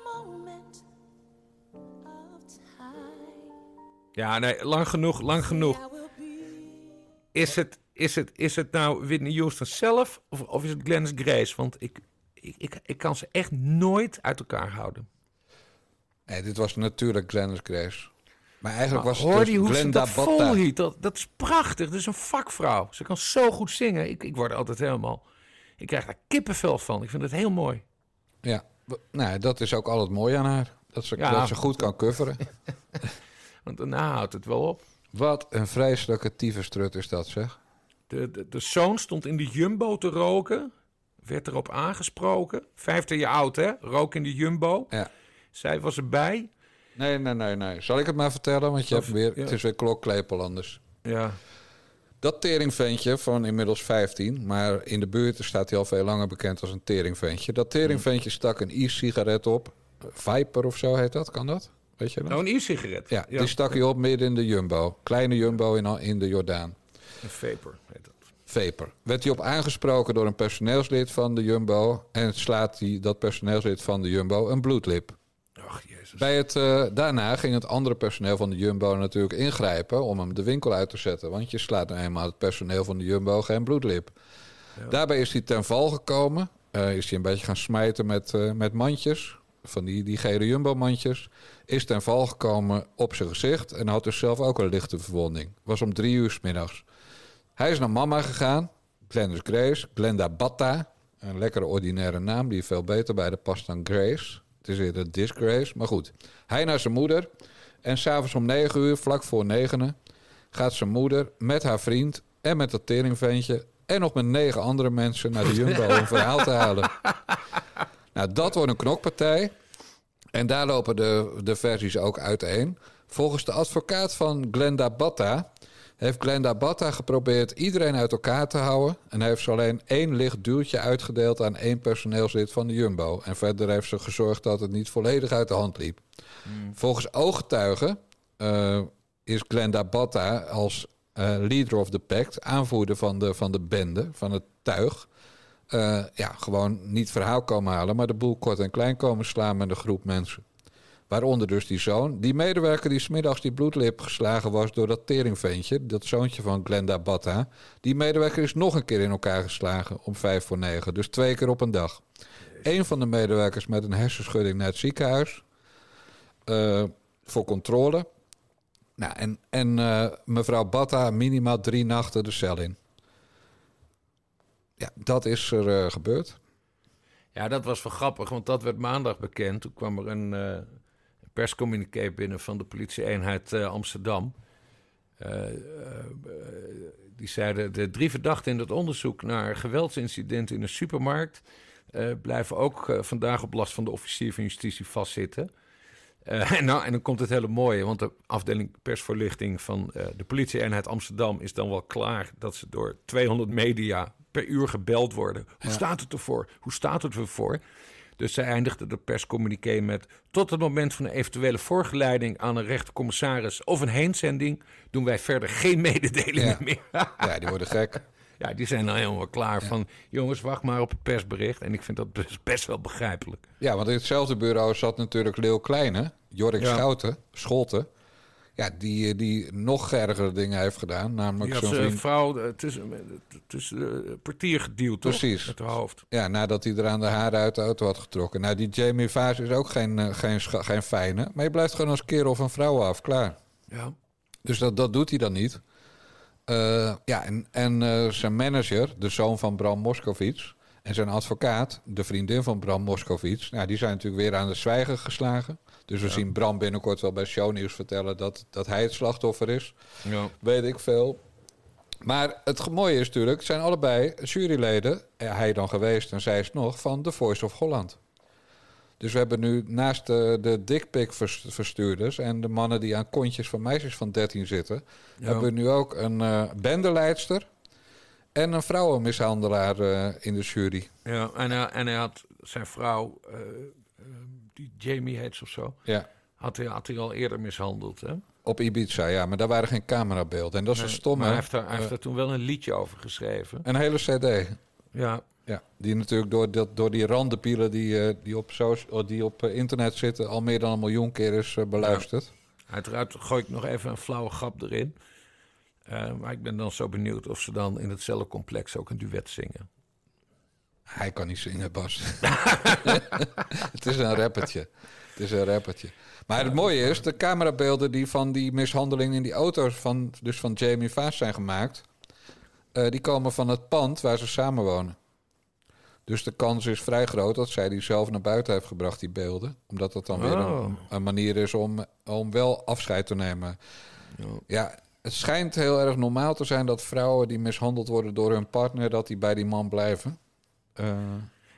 Moment of time. Ja, nee, lang genoeg, lang genoeg. Is het, is het, is het nou Whitney Houston zelf of, of is het Glennis Grace? Want ik, ik, ik, ik kan ze echt nooit uit elkaar houden. Nee, dit was natuurlijk Glennis Grace. Maar eigenlijk Maar was het hoor dus die ze Glenda dat volhield. Dat, dat is prachtig. Dat is een vakvrouw. Ze kan zo goed zingen. Ik, ik word er altijd helemaal... Ik krijg daar kippenvel van. Ik vind het heel mooi. Ja, nou, dat is ook al het mooie aan haar. Dat ze, Ja. dat ze goed kan coveren. Want daarna houdt het wel op. Wat een vreselijke tyfusstrut is dat, zeg. De, de, de zoon stond in de Jumbo te roken. Werd erop aangesproken. Vijftien jaar oud, hè? Rook in de Jumbo. Ja. Zij was erbij. Nee, nee, nee, nee. Zal ik het maar vertellen? Want je Of- hebt weer, ja. het is weer klokklepel anders. Ja. Dat teringventje van inmiddels 15, maar in de buurt staat hij al veel langer bekend als een teringventje. Dat teringventje stak een e-sigaret op. Viper of zo heet dat, kan dat? Weet je dat? Nou, een e-sigaret. ja, die stak hij op midden in de Jumbo. Kleine Jumbo in, in de Jordaan. Een vapor heet dat. Vapor. Werd hij op aangesproken door een personeelslid van de Jumbo en slaat hij dat personeelslid van de Jumbo een bloedlip. Ach, jezus. Bij het, eh, daarna ging het andere personeel van de Jumbo natuurlijk ingrijpen om hem de winkel uit te zetten. Want je slaat nou eenmaal het personeel van de Jumbo geen bloedlip. Daarbij is hij ten val gekomen. Eh, is hij een beetje gaan smijten met, eh, met mandjes. Van die, die gele Jumbo-mandjes. Is ten val gekomen op zijn gezicht. En had dus zelf ook een lichte verwonding. Was om drie uur 's middags. Hij is naar mama gegaan. Glennis Grace. Glenda Batta. Een lekkere ordinaire naam die veel beter bij de past dan Grace. Het is eerder Disgrace, maar goed. Hij naar zijn moeder. En s'avonds om negen uur, vlak voor negenen... gaat zijn moeder met haar vriend en met dat teringventje... en nog met negen andere mensen naar de Jumbo om een verhaal te halen. Nou, dat wordt een knokpartij. En daar lopen de, de versies ook uiteen. Volgens de advocaat van Glenda Batta... heeft Glenda Batta geprobeerd iedereen uit elkaar te houden... en heeft ze alleen één licht duwtje uitgedeeld aan één personeelslid van de Jumbo. En verder heeft ze gezorgd dat het niet volledig uit de hand liep. Volgens ooggetuigen eh, is Glenda Batta als eh, leader of the pact... aanvoerder van de, van de bende, van het tuig... eh, ja, gewoon niet verhaal komen halen... maar de boel kort en klein komen slaan met een groep mensen. Waaronder dus die zoon. Die medewerker die smiddags die bloedlip geslagen was door dat teringventje, dat zoontje van Glenda Batta. Die medewerker is nog een keer in elkaar geslagen om vijf voor negen. Dus twee keer op een dag. Eén van de medewerkers met een hersenschudding naar het ziekenhuis. eh, voor controle. Nou, en en eh, mevrouw Batta minimaal drie nachten de cel in. Ja, dat is er eh, gebeurd. Ja, dat was wel grappig, want dat werd maandag bekend. Toen kwam er een perscommuniqué binnen van de politieeenheid eh, Amsterdam. Eh, eh, die zeiden, de drie verdachten in het onderzoek naar geweldsincidenten in een supermarkt... blijven ook vandaag op last van de officier van justitie vastzitten. En, nou, en dan komt het hele mooie, want de afdeling persvoorlichting van de politie-eenheid Amsterdam is dan wel klaar dat ze door 200 media per uur gebeld worden. Hoe Ja. staat het ervoor? Hoe staat het ervoor? Dus zij eindigde de perscommuniqué met... tot het moment van een eventuele voorgeleiding aan een rechtercommissaris of een heenzending... doen wij verder geen mededelingen Ja. meer. Ja, die worden gek. ja, die zijn dan helemaal klaar van... jongens, wacht maar op het persbericht. En ik vind dat best, best wel begrijpelijk. Ja, want in hetzelfde bureau zat natuurlijk Leeuw Kleine, Jorik Ja. Schouten, Scholten. Ja, die, die nog ergere dingen heeft gedaan. Namelijk zo'n zijn vriend. vrouw eh, tussen, eh, tussen de portier geduwd, toch? Precies. Met haar hoofd. Ja, nadat hij er aan de haren uit de auto had getrokken. Nou, die Jamie Vaas is ook geen, eh, geen, geen fijne. Maar je blijft gewoon als kerel of een vrouw af, klaar. Ja. Dus dat, dat doet hij dan niet. Eh, ja, en, en eh, zijn manager, de zoon van Bram Moskowitz... en zijn advocaat, de vriendin van Bram Moskowitz... Nou, die zijn natuurlijk weer aan de zwijgen geslagen. Dus we zien Bram binnenkort wel bij Shownieuws vertellen... Dat, dat hij het slachtoffer is. ja. Weet ik veel. Maar het mooie is natuurlijk... het zijn allebei juryleden... eh, hij dan geweest en zij is nog... van The Voice of Holland. Dus we hebben nu naast de, de dickpic verstuurders... en de mannen die aan kontjes van meisjes van 13 zitten... Ja. hebben we nu ook een eh bendeleidster... en een vrouwenmishandelaar eh, in de jury. Ja, en, hij- en hij had zijn vrouw, die Jamie heet ze of zo... Ja, had hij, had hij al eerder mishandeld, hè? op Ibiza, ja. Maar daar waren geen camerabeelden. En dat is een stomme... Maar hij heeft, daar, hij heeft eh, daar toen wel een liedje over geschreven. een hele cd. Ja, Ja, die natuurlijk door, dat, door die randenpielen die, eh, die op, socia- die op eh, internet zitten... al meer dan een miljoen keer is beluisterd. uiteraard gooi ik nog even een flauwe grap erin. Maar ik ben dan zo benieuwd of ze dan in het cellencomplex ook een duet zingen. Hij kan niet zingen, Bas. het is een rappertje. Het is een rappertje. Maar het mooie is, de camerabeelden die van die mishandeling in die auto's... van, dus van Jamie Vaas zijn gemaakt... eh, die komen van het pand waar ze samenwonen. Dus de kans is vrij groot dat zij die zelf naar buiten heeft gebracht, die beelden. Omdat dat dan weer Oh. een, een manier is om, om wel afscheid te nemen. Ja, het schijnt heel erg normaal te zijn dat vrouwen die mishandeld worden door hun partner... dat die bij die man blijven. Eh,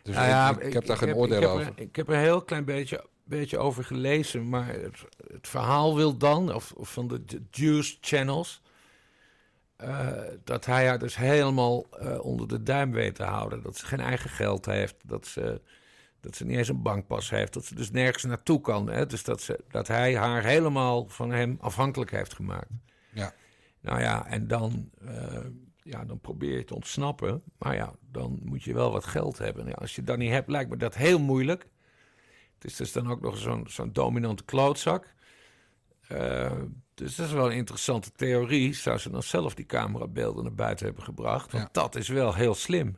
dus Nou ja, ik, ik heb daar geen heb- oordeel ik heb over. Er, ik heb er een heel klein beetje, beetje over gelezen. Maar het, het verhaal wil dan, of, of van de, de Juice Channels... eh, dat hij haar dus helemaal eh, onder de duim weet te houden. Dat ze geen eigen geld heeft. Dat ze, dat ze niet eens een bankpas heeft. Dat ze dus nergens naartoe kan. Hè? Dus dat, ze, dat hij haar helemaal van hem afhankelijk heeft gemaakt. Ja. Nou ja, en dan, ja, dan probeer je te ontsnappen. Maar ja, dan moet je wel wat geld hebben. Ja, als je dat niet hebt, lijkt me dat heel moeilijk. Het is dus dan ook nog zo'n zo'n dominante klootzak. Eh, dus dat is wel een interessante theorie. Zou ze dan zelf die camerabeelden naar buiten hebben gebracht? Want Ja. dat is wel heel slim.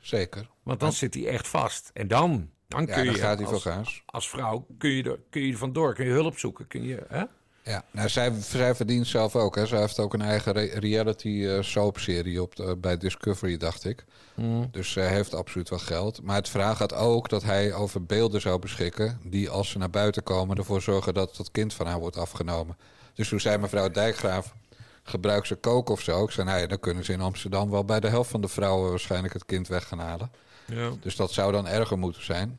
Zeker. Want dan zit hij echt vast. En dan, dan Ja, kun dan je gaat hij voor als, als vrouw kun je, er, kun je er vandoor. Kun je hulp zoeken. Kun je, hè? Ja, nou, zij, zij verdient zelf ook. Hè. Zij heeft ook een eigen re- reality eh, soapserie op de- bij Discovery, dacht ik. Dus zij heeft absoluut wel geld. Maar het verhaal gaat ook dat hij over beelden zou beschikken... die als ze naar buiten komen ervoor zorgen dat het kind van haar wordt afgenomen. Dus toen zei mevrouw Dijkgraaf, gebruik ze koken of zo? Ik zei, nou ja, dan kunnen ze in Amsterdam wel bij de helft van de vrouwen... waarschijnlijk het kind weg gaan halen. Ja. Dus dat zou dan erger moeten zijn.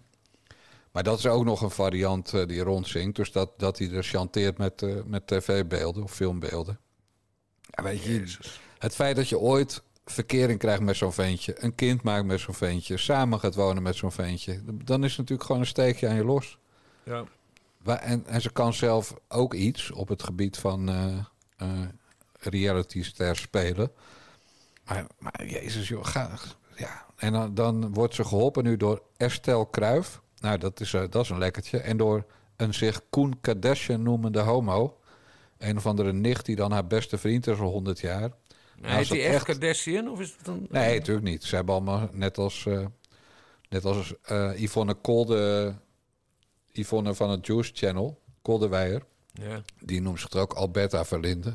Maar dat is ook nog een variant eh, die rondzinkt. Dus dat, dat hij er chanteert met, eh, met tv-beelden of filmbeelden. Ja, weet je, het feit dat je ooit verkering krijgt met zo'n ventje... een kind maakt met zo'n ventje... samen gaat wonen met zo'n ventje... dan is het natuurlijk gewoon een steekje aan je los. Ja. En, en ze kan zelf ook iets op het gebied van eh reality ster spelen. Maar, maar jezus joh, ga, ja. En dan, dan wordt ze geholpen nu door Estelle Kruif. Nou, dat is, eh, dat is een lekkertje. En door een zich Koen Kardashian noemende homo. Een of andere nicht die dan haar beste vriend is al 100 jaar. Als hij het echt echt- Kardashian? Of is het een... Nee, natuurlijk niet. Ze hebben allemaal net als, eh, net als eh, Yvonne Kolde, Yvonne van het Juice Channel, Koldewijer. Ja, Die noemt zich ook Alberta Verlinde.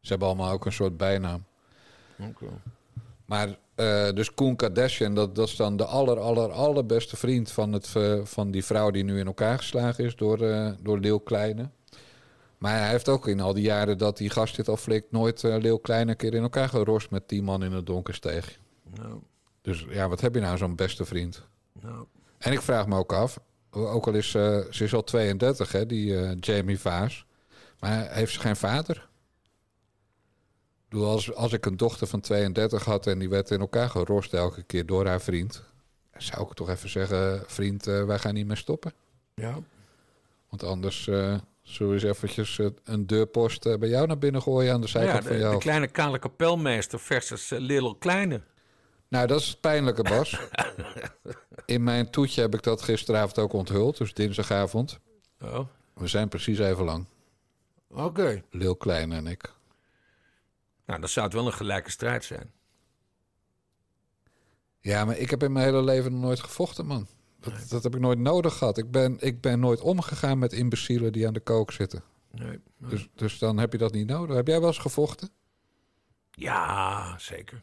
Ze hebben allemaal ook een soort bijnaam. oké. Maar eh, dus Koen Kardashian, dat, dat is dan de aller, aller, allerbeste vriend van, het, eh, van die vrouw die nu in elkaar geslagen is door, eh door Leeuw Kleine. Maar hij heeft ook in al die jaren dat die gast dit al flikt, nooit Leeuw Kleine een keer in elkaar gerost met die man in het donkersteeg. Nou, Dus ja, wat heb je nou zo'n beste vriend? nou. En ik vraag me ook af, Ook al is ze is al 32, hè, die Jamie Vaas. Maar heeft ze geen vader? Bedoel, als, als ik een dochter van 32 had en die werd in elkaar gerost elke keer door haar vriend. Zou ik toch even zeggen, vriend, eh, wij gaan niet meer stoppen. Ja. Want anders eh zullen we eens eventjes eh, een deurpost bij jou naar binnen gooien aan de Nou ja, zijkant de, van jou. de kleine kale kapelmeester versus uh, Little Kleine. Nou, dat is het pijnlijke, Bas. In mijn toetje heb ik dat gisteravond ook onthuld, dus dinsdagavond. Oh, We zijn precies even lang. oké. Lil Klein en ik. Nou, dan zou het wel een gelijke strijd zijn. Ja, maar ik heb in mijn hele leven nog nooit gevochten, man. Dat, dat heb ik nooit nodig gehad. Ik ben, ik ben nooit omgegaan met imbecielen die aan de kook zitten. Nee. nee. Dus, dus dan heb je dat niet nodig. Heb jij wel eens gevochten? Ja, zeker.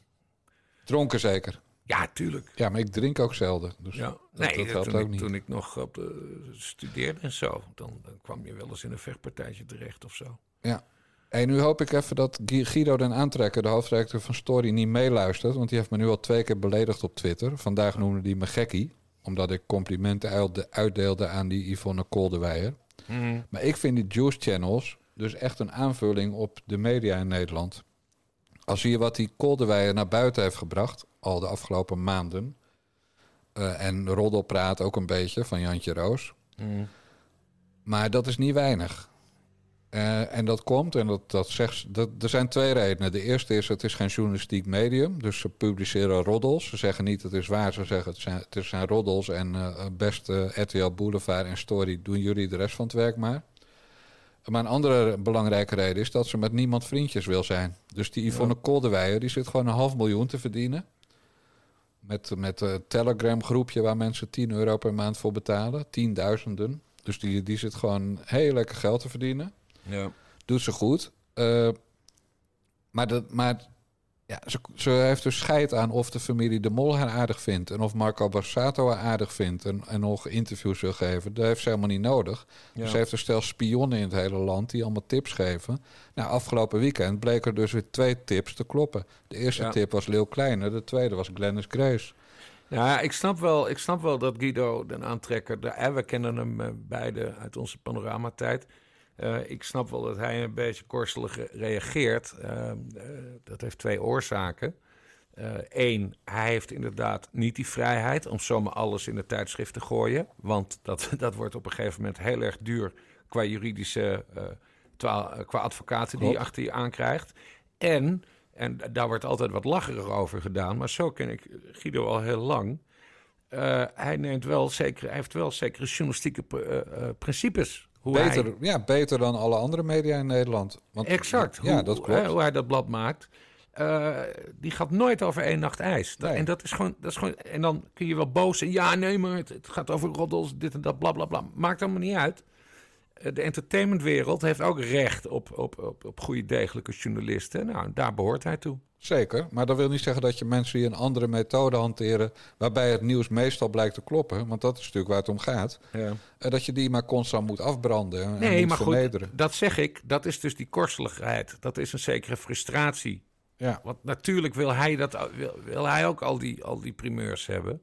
Dronken zeker. Ja, tuurlijk. Ja, maar ik drink ook zelden. Dus Ja. dat, nee, dat helpt toen, ook ik, niet. toen ik nog op de, studeerde en zo, dan, dan kwam je wel eens in een vechtpartijtje terecht of zo. Hey, nu hoop ik even dat Gui- Guido den Aantrekker, de hoofdredacteur van Story, niet meeluistert. Want die heeft me nu al twee keer beledigd op Twitter. Vandaag noemde hij me gekkie. Omdat ik complimenten uitde- uitdeelde aan die Yvonne Kolderweijer. Maar ik vind die Juice Channels dus echt een aanvulling op de media in Nederland. Als je wat die Kolderweijer naar buiten heeft gebracht, al de afgelopen maanden. eh, en roddelpraat ook een beetje van Jantje Roos. Maar dat is niet weinig. Eh, en dat komt, en dat, dat zegt, ze- dat, er zijn twee redenen. De eerste is, het is geen journalistiek medium, dus ze publiceren roddels. Ze zeggen niet, het is waar, ze zeggen, het zijn, het zijn roddels en eh beste RTL Boulevard en Story doen jullie de rest van het werk maar. Maar een andere belangrijke reden is dat ze met niemand vriendjes wil zijn. Dus die Yvonne Kolderweijer, die zit gewoon een half miljoen te verdienen. Met, met een Telegram groepje waar mensen 10 euro per maand voor betalen. Tienduizenden. Dus die, die zit gewoon heel lekker geld te verdienen. Ja. Doet ze goed. Eh, maar dat, maar ja, ze, ze heeft dus scheid aan of de familie De Mol haar aardig vindt. En of Marco Borsato haar aardig vindt. En, en nog interviews wil geven. Dat heeft ze helemaal niet nodig. Ja. Ze heeft een stel spionnen in het hele land die allemaal tips geven. Nou, afgelopen weekend bleek er dus weer twee tips te kloppen. De eerste Ja. tip was Leeuw Kleine. De tweede was Glennis Grace. Ja, ik snap wel, ik snap wel dat Guido, den aantrekker, de, eh, we kennen hem eh, beide uit onze panoramatijd. Eh ik snap wel dat hij een beetje korselig re- reageert. Eh, eh, dat heeft twee oorzaken. Eén, hij heeft inderdaad niet die vrijheid om zomaar alles in de tijdschrift te gooien. Want dat, dat wordt op een gegeven moment heel erg duur qua juridische, eh, eh, qua advocaten die je achter je aankrijgt. En, en daar wordt altijd wat lacherig over gedaan, maar zo ken ik Guido al heel lang. Eh, hij, neemt wel zeker, hij heeft wel zekere journalistieke pr- eh, eh, principes. Hoe Beter, hij, ja, beter dan alle andere media in Nederland. Want, exact. Ja, hoe, dat klopt. hè, hoe hij dat blad maakt. Eh, die gaat nooit over één nacht ijs. Nee. En dat is, gewoon, dat is gewoon. En dan kun je wel boos zijn. Ja, nee, maar het, het gaat over roddels, dit en dat, bla bla bla. Maakt allemaal niet uit. Eh, De entertainmentwereld heeft ook recht op, op, op, op goede, degelijke journalisten. Nou, daar behoort hij toe. Zeker, maar dat wil niet zeggen dat je mensen die een andere methode hanteren, waarbij het nieuws meestal blijkt te kloppen, want dat is natuurlijk waar het om gaat, Ja. eh, dat je die maar constant moet afbranden en Nee, moet maar goed, dat zeg ik. Dat is dus die korseligheid. Dat is een zekere frustratie. Ja. Want natuurlijk wil hij, dat, wil, wil hij ook al die, al die primeurs hebben.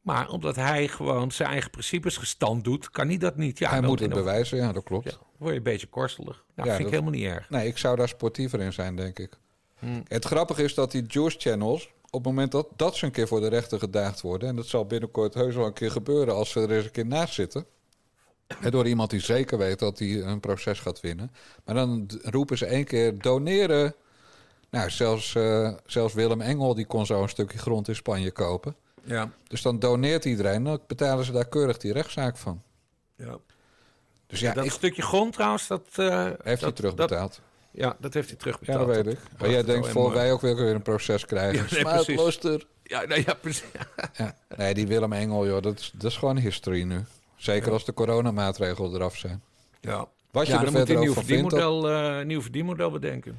Maar omdat hij gewoon zijn eigen principes gestand doet, kan hij dat niet. Ja, Hij moet het bewijzen, ja, dat klopt. Ja, word je een beetje korselig. Nou, Ja, vind ik dat- helemaal niet erg. Nee, ik zou daar sportiever in zijn, denk ik. Hmm. Het grappige is dat die Juice Channels, op het moment dat, dat ze een keer voor de rechter gedaagd worden, en dat zal binnenkort heus wel een keer gebeuren als ze er eens een keer naast zitten, en door iemand die zeker weet dat hij een proces gaat winnen, maar dan roepen ze één keer doneren. Nou, zelfs, eh, zelfs Willem Engel die kon zo een stukje grond in Spanje kopen. Ja, Dus dan doneert iedereen, dan betalen ze daar keurig die rechtszaak van. ja. Dus ja, dat ik, stukje grond trouwens, dat... eh, heeft hij terugbetaald. dat- ja, dat heeft hij Ja, terugbetaald. dat weet ik. Maar jij denkt, voor wij ook weer weer een proces krijgen. Ja, nee. Ja, nee, ja, precies. Ja. Nee, die Willem Engel, joh, dat is, dat is gewoon history nu. Zeker als de coronamaatregelen eraf zijn. Ja. Wat je ja, er dan moet hij een nieuw verdienmodel, eh, nieuw verdienmodel bedenken.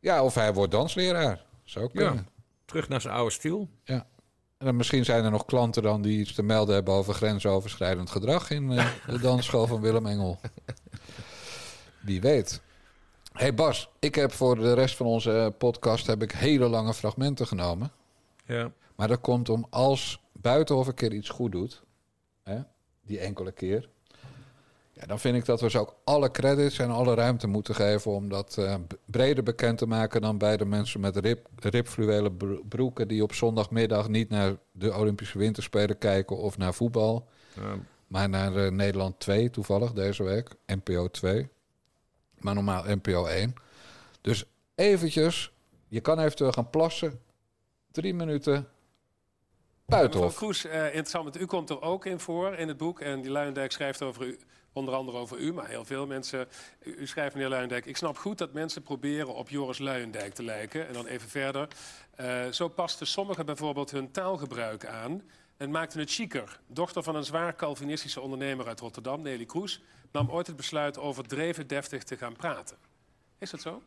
Ja, of hij wordt dansleraar. Zou kunnen. Ja. Terug naar zijn oude stiel. Ja. En dan misschien zijn er nog klanten dan die iets te melden hebben over grensoverschrijdend gedrag in eh, de dansschool van Willem Engel. Wie weet. Hey Bas, ik heb voor de rest van onze podcast heb ik hele lange fragmenten genomen. Ja. Maar dat komt om als Buitenhof een keer iets goed doet... hè, die enkele keer. Ja, dan vind ik dat we ze ook alle credits en alle ruimte moeten geven om dat eh, breder bekend te maken dan bij de mensen met rib, ribfluwelen bro- broeken die op zondagmiddag niet naar de Olympische Winterspelen kijken of naar voetbal, Ja, maar naar eh, Nederland 2 toevallig deze week, NPO 2, maar normaal NPO 1. Dus eventjes, je kan eventueel gaan plassen, drie minuten, Mevrouw buitenhof. Kroes, eh, interessant, want u komt er ook in voor in het boek. En die Luijendijk schrijft over u, onder andere over u, maar heel veel mensen. U, u schrijft, meneer Luijendijk, ik snap goed dat mensen proberen op Joris Luijendijk te lijken. En dan even verder. Eh, zo pasten sommigen bijvoorbeeld hun taalgebruik aan en maakten het chiquer. Dochter van een zwaar Calvinistische ondernemer uit Rotterdam, Nelly Kroes, nam ooit het besluit overdreven deftig te gaan praten. Is dat zo?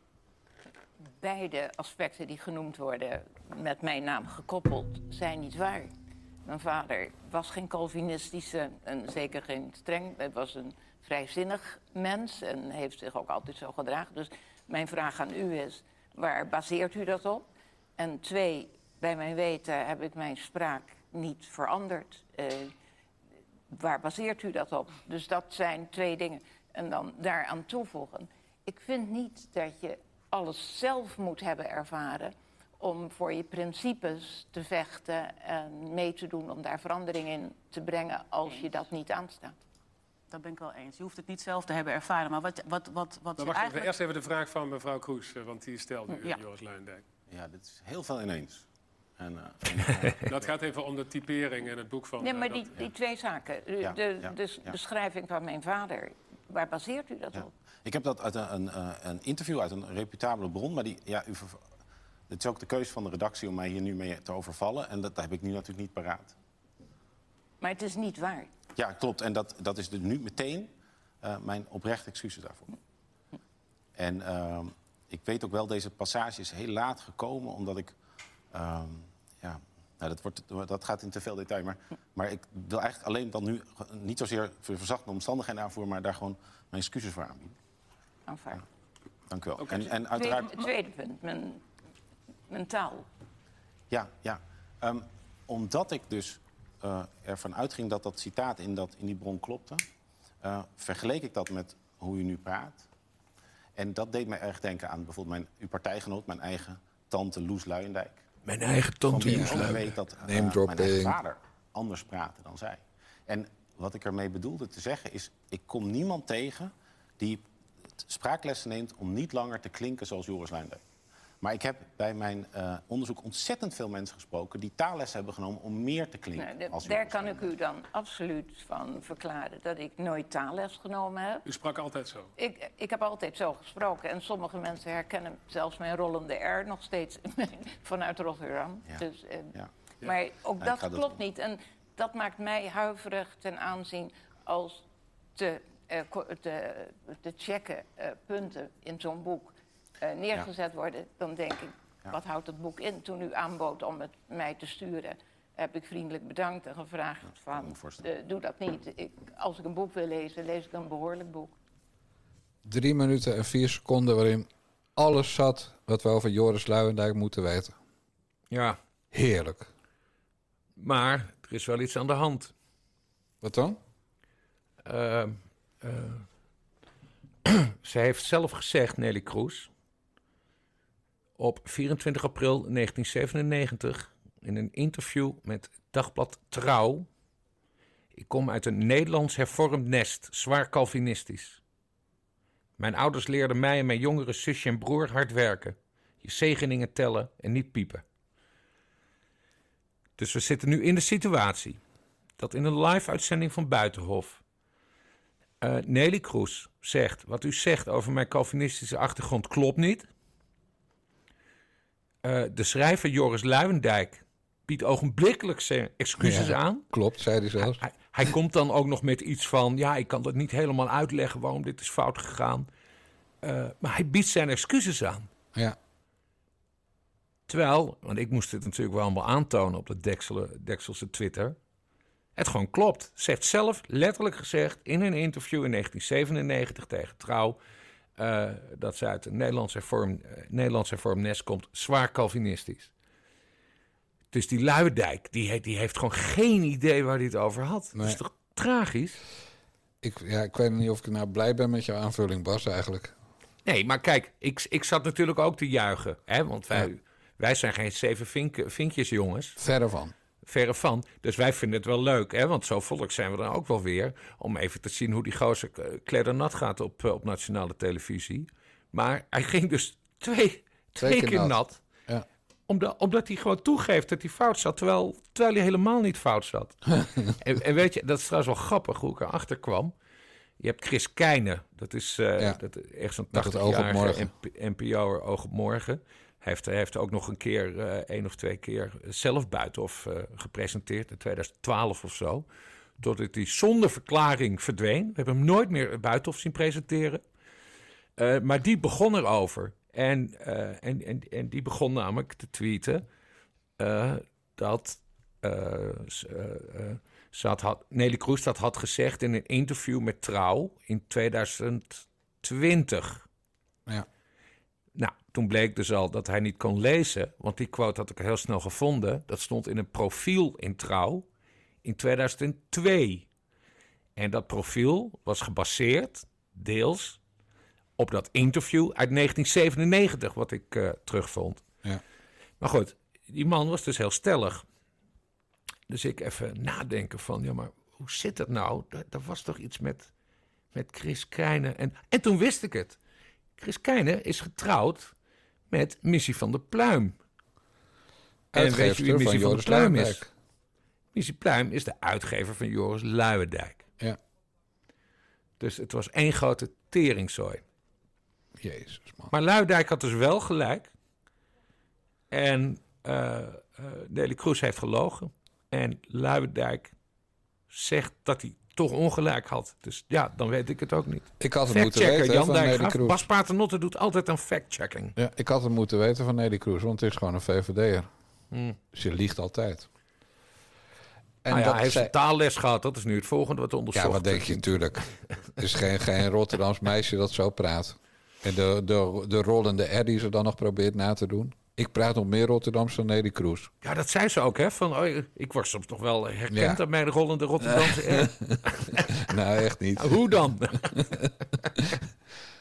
beide aspecten die genoemd worden met mijn naam gekoppeld zijn niet waar. Mijn vader was geen Calvinistische en zeker geen streng. Hij was een vrijzinnig mens en heeft zich ook altijd zo gedragen. Dus mijn vraag aan u is, waar baseert u dat op? En twee, bij mijn weten heb ik mijn spraak niet veranderd. Eh, waar baseert u dat op? Dus dat zijn twee dingen. En dan daaraan toevoegen. Ik vind niet dat je alles zelf moet hebben ervaren om voor je principes te vechten en mee te doen om daar verandering in te brengen als je dat niet aanstaat. Dat ben ik wel eens. Je hoeft het niet zelf te hebben ervaren. Maar wat, wat, wat, wat Maar je wacht even, eigenlijk... eerst even de vraag van mevrouw Kroes, eh, want die stelde u, Ja. Joris Luijendijk. Ja, dit is heel veel ineens. En, eh, en, eh, het gaat even om de typering in het boek van... Nee, eh, maar dat- die, die twee zaken. De, Ja, de, ja, de ja. beschrijving van mijn vader, waar baseert u dat Ja. op? ik heb dat uit een, een, eh, een interview uit een reputabele bron. Maar die, ja, u ver- het is ook de keuze van de redactie om mij hier nu mee te overvallen. En dat heb ik nu natuurlijk niet paraat. Maar het is niet waar. Ja, klopt. En dat, dat is dus nu meteen eh, mijn oprechte excuses daarvoor. En ehm, ik weet ook wel, deze passage is heel laat gekomen, omdat ik... ehm, ja, nou, dat, wordt, dat gaat in te veel detail. Maar, maar ik wil eigenlijk alleen dan nu niet zozeer verzachte omstandigheden aanvoeren... maar daar gewoon mijn excuses voor aanbieden. Aanvaard. Dank u wel. En, en uiteraard... Tweede, tweede punt, mijn, mijn taal. Ja, ja. Ehm, omdat ik dus eh, ervan uitging dat dat citaat in, dat, in die bron klopte... eh, vergeleek ik dat met hoe u nu praat. En dat deed mij erg denken aan bijvoorbeeld mijn, uw partijgenoot... mijn eigen tante Loes Luijendijk. Mijn eigen tante Luijendijk. weet dat eh, mijn eigen vader anders praatte dan zij. En wat ik ermee bedoelde te zeggen is... ik kom niemand tegen die spraaklessen neemt... om niet langer te klinken zoals Joris Luijendijk. Maar ik heb bij mijn eh, onderzoek ontzettend veel mensen gesproken... die taallessen hebben genomen om meer te klinken Nou, de- als daar kan ik u dan absoluut van verklaren dat ik nooit taalles genomen heb. U sprak altijd zo. Ik, ik heb altijd zo gesproken en sommige mensen herkennen zelfs mijn rollende R nog steeds vanuit Rotterdam. Ja. Dus, eh, Ja. Maar ook Ja, dat klopt niet. En dat maakt mij huiverig ten aanzien als te, eh, te, te checken eh, punten in zo'n boek eh, neergezet worden. Dan denk ik, Ja. wat houdt het boek in? Toen u aanbood om het mij te sturen, heb ik vriendelijk bedankt en gevraagd van, eh, doe dat niet. Ik, als ik een boek wil lezen, lees ik een behoorlijk boek. Drie minuten en vier seconden waarin alles zat wat we over Joris Luijendijk moeten weten. Ja, Heerlijk. maar er is wel iets aan de hand. Wat dan? Eh, ze heeft zelf gezegd, Nelly Kroes, op 24 april 1997 in een interview met Dagblad Trouw. Ik kom uit een Nederlands hervormd nest, zwaar Calvinistisch. Mijn ouders leerden mij en mijn jongere zusje en broer hard werken, je zegeningen tellen en niet piepen. Dus we zitten nu in de situatie dat in een live-uitzending van Buitenhof eh, Nelly Kroes zegt: Wat u zegt over mijn Calvinistische achtergrond klopt niet. Eh, de schrijver Joris Luijendijk biedt ogenblikkelijk zijn excuses Ja. aan. Klopt, zei hij zelfs. Hij, hij komt dan ook nog met iets van: Ja, ik kan dat niet helemaal uitleggen waarom dit is fout gegaan. Eh, maar hij biedt zijn excuses aan. Ja. Terwijl, want ik moest dit natuurlijk wel allemaal aantonen op de Dekselse, Dekselse Twitter. Het gewoon klopt. Ze heeft zelf letterlijk gezegd in een interview in 1997 tegen Trouw. Eh, dat ze uit een Nederlands hervorm, eh, Nederlands nest komt, zwaar Calvinistisch. Dus die Luidijk, die, die heeft gewoon geen idee waar hij het over had. Nee. Dat is toch tragisch? Ik, ja, ik weet niet of ik nou blij ben met jouw aanvulling, Bas, eigenlijk. Nee, maar kijk, ik, ik zat natuurlijk ook te juichen. Hè? Want wij, Ja. wij zijn geen zeven vink, vinkjes jongens. Verre van. Verre van. Dus wij vinden het wel leuk. Hè? Want zo volk zijn we dan ook wel weer. Om even te zien hoe die gozer eh, kleddernat gaat op, eh, op nationale televisie. Maar hij ging dus twee, twee, keer, nat. Ja. Omdat, omdat hij gewoon toegeeft dat hij fout zat. Terwijl, terwijl hij helemaal niet fout zat. en, en weet je, dat is trouwens wel grappig hoe ik erachter kwam. Je hebt Chris Keijne. Dat is eh, Ja. dat, echt zo'n Met het oog op 80-jarige morgen. NPO'er Oog op Morgen. Hij heeft, heeft ook nog een keer, eh één of twee keer, zelf Buitenhof eh, gepresenteerd. In 2012 of zo. Totdat hij zonder verklaring verdween. We hebben hem nooit meer Buitenhof zien presenteren. Eh, maar die begon erover. En, en, en, en die begon namelijk te tweeten dat ze had, had, Nelly Kroes dat had gezegd in een interview met Trouw in 2020. Ja. Nou, toen bleek dus al dat hij niet kon lezen, want die quote had ik heel snel gevonden. Dat stond in een profiel in Trouw in 2002. En dat profiel was gebaseerd, deels, op dat interview uit 1997, wat ik eh, terugvond. Ja. Maar goed, die man was dus heel stellig. Dus ik even nadenken van, ja, maar hoe zit dat nou? Er, er was toch iets met, met Chris Keijne. En, en toen wist ik het. Chris Keijne is getrouwd met Missie van der Pluim. En weet je wie van Missie van Joris Pluim is? Missie Pluim is de uitgever van Joris Luijendijk. Ja. Dus het was één grote teringzooi. Jezus, man. Maar Luijendijk had dus wel gelijk. En eh eh Nelly Kroes heeft gelogen. En Luijendijk zegt dat hij toch ongelijk had. Dus ja, dan weet ik het ook niet. Ik had het moeten weten Jan van Nelly Dijkgraaf. Bas Paternotte doet altijd een fact-checking. Ja, ik had het moeten weten van Nelly Kroes, want het is gewoon een VVD'er. Hmm. Ze liegt altijd. En nou ja, dat hij heeft een taalles gehad. Dat is nu het volgende wat onderzocht Ja, wat denk je natuurlijk? Er is geen, geen Rotterdams meisje dat zo praat. En de, de, de rollende R die ze dan nog probeert na te doen. Ik praat nog meer Rotterdams dan Nelly Kroes. Ja, dat zei ze ook, hè? Van, oh, ik word soms nog wel herkend Ja. aan mijn rollende Rotterdamse nou, echt niet. Hoe dan?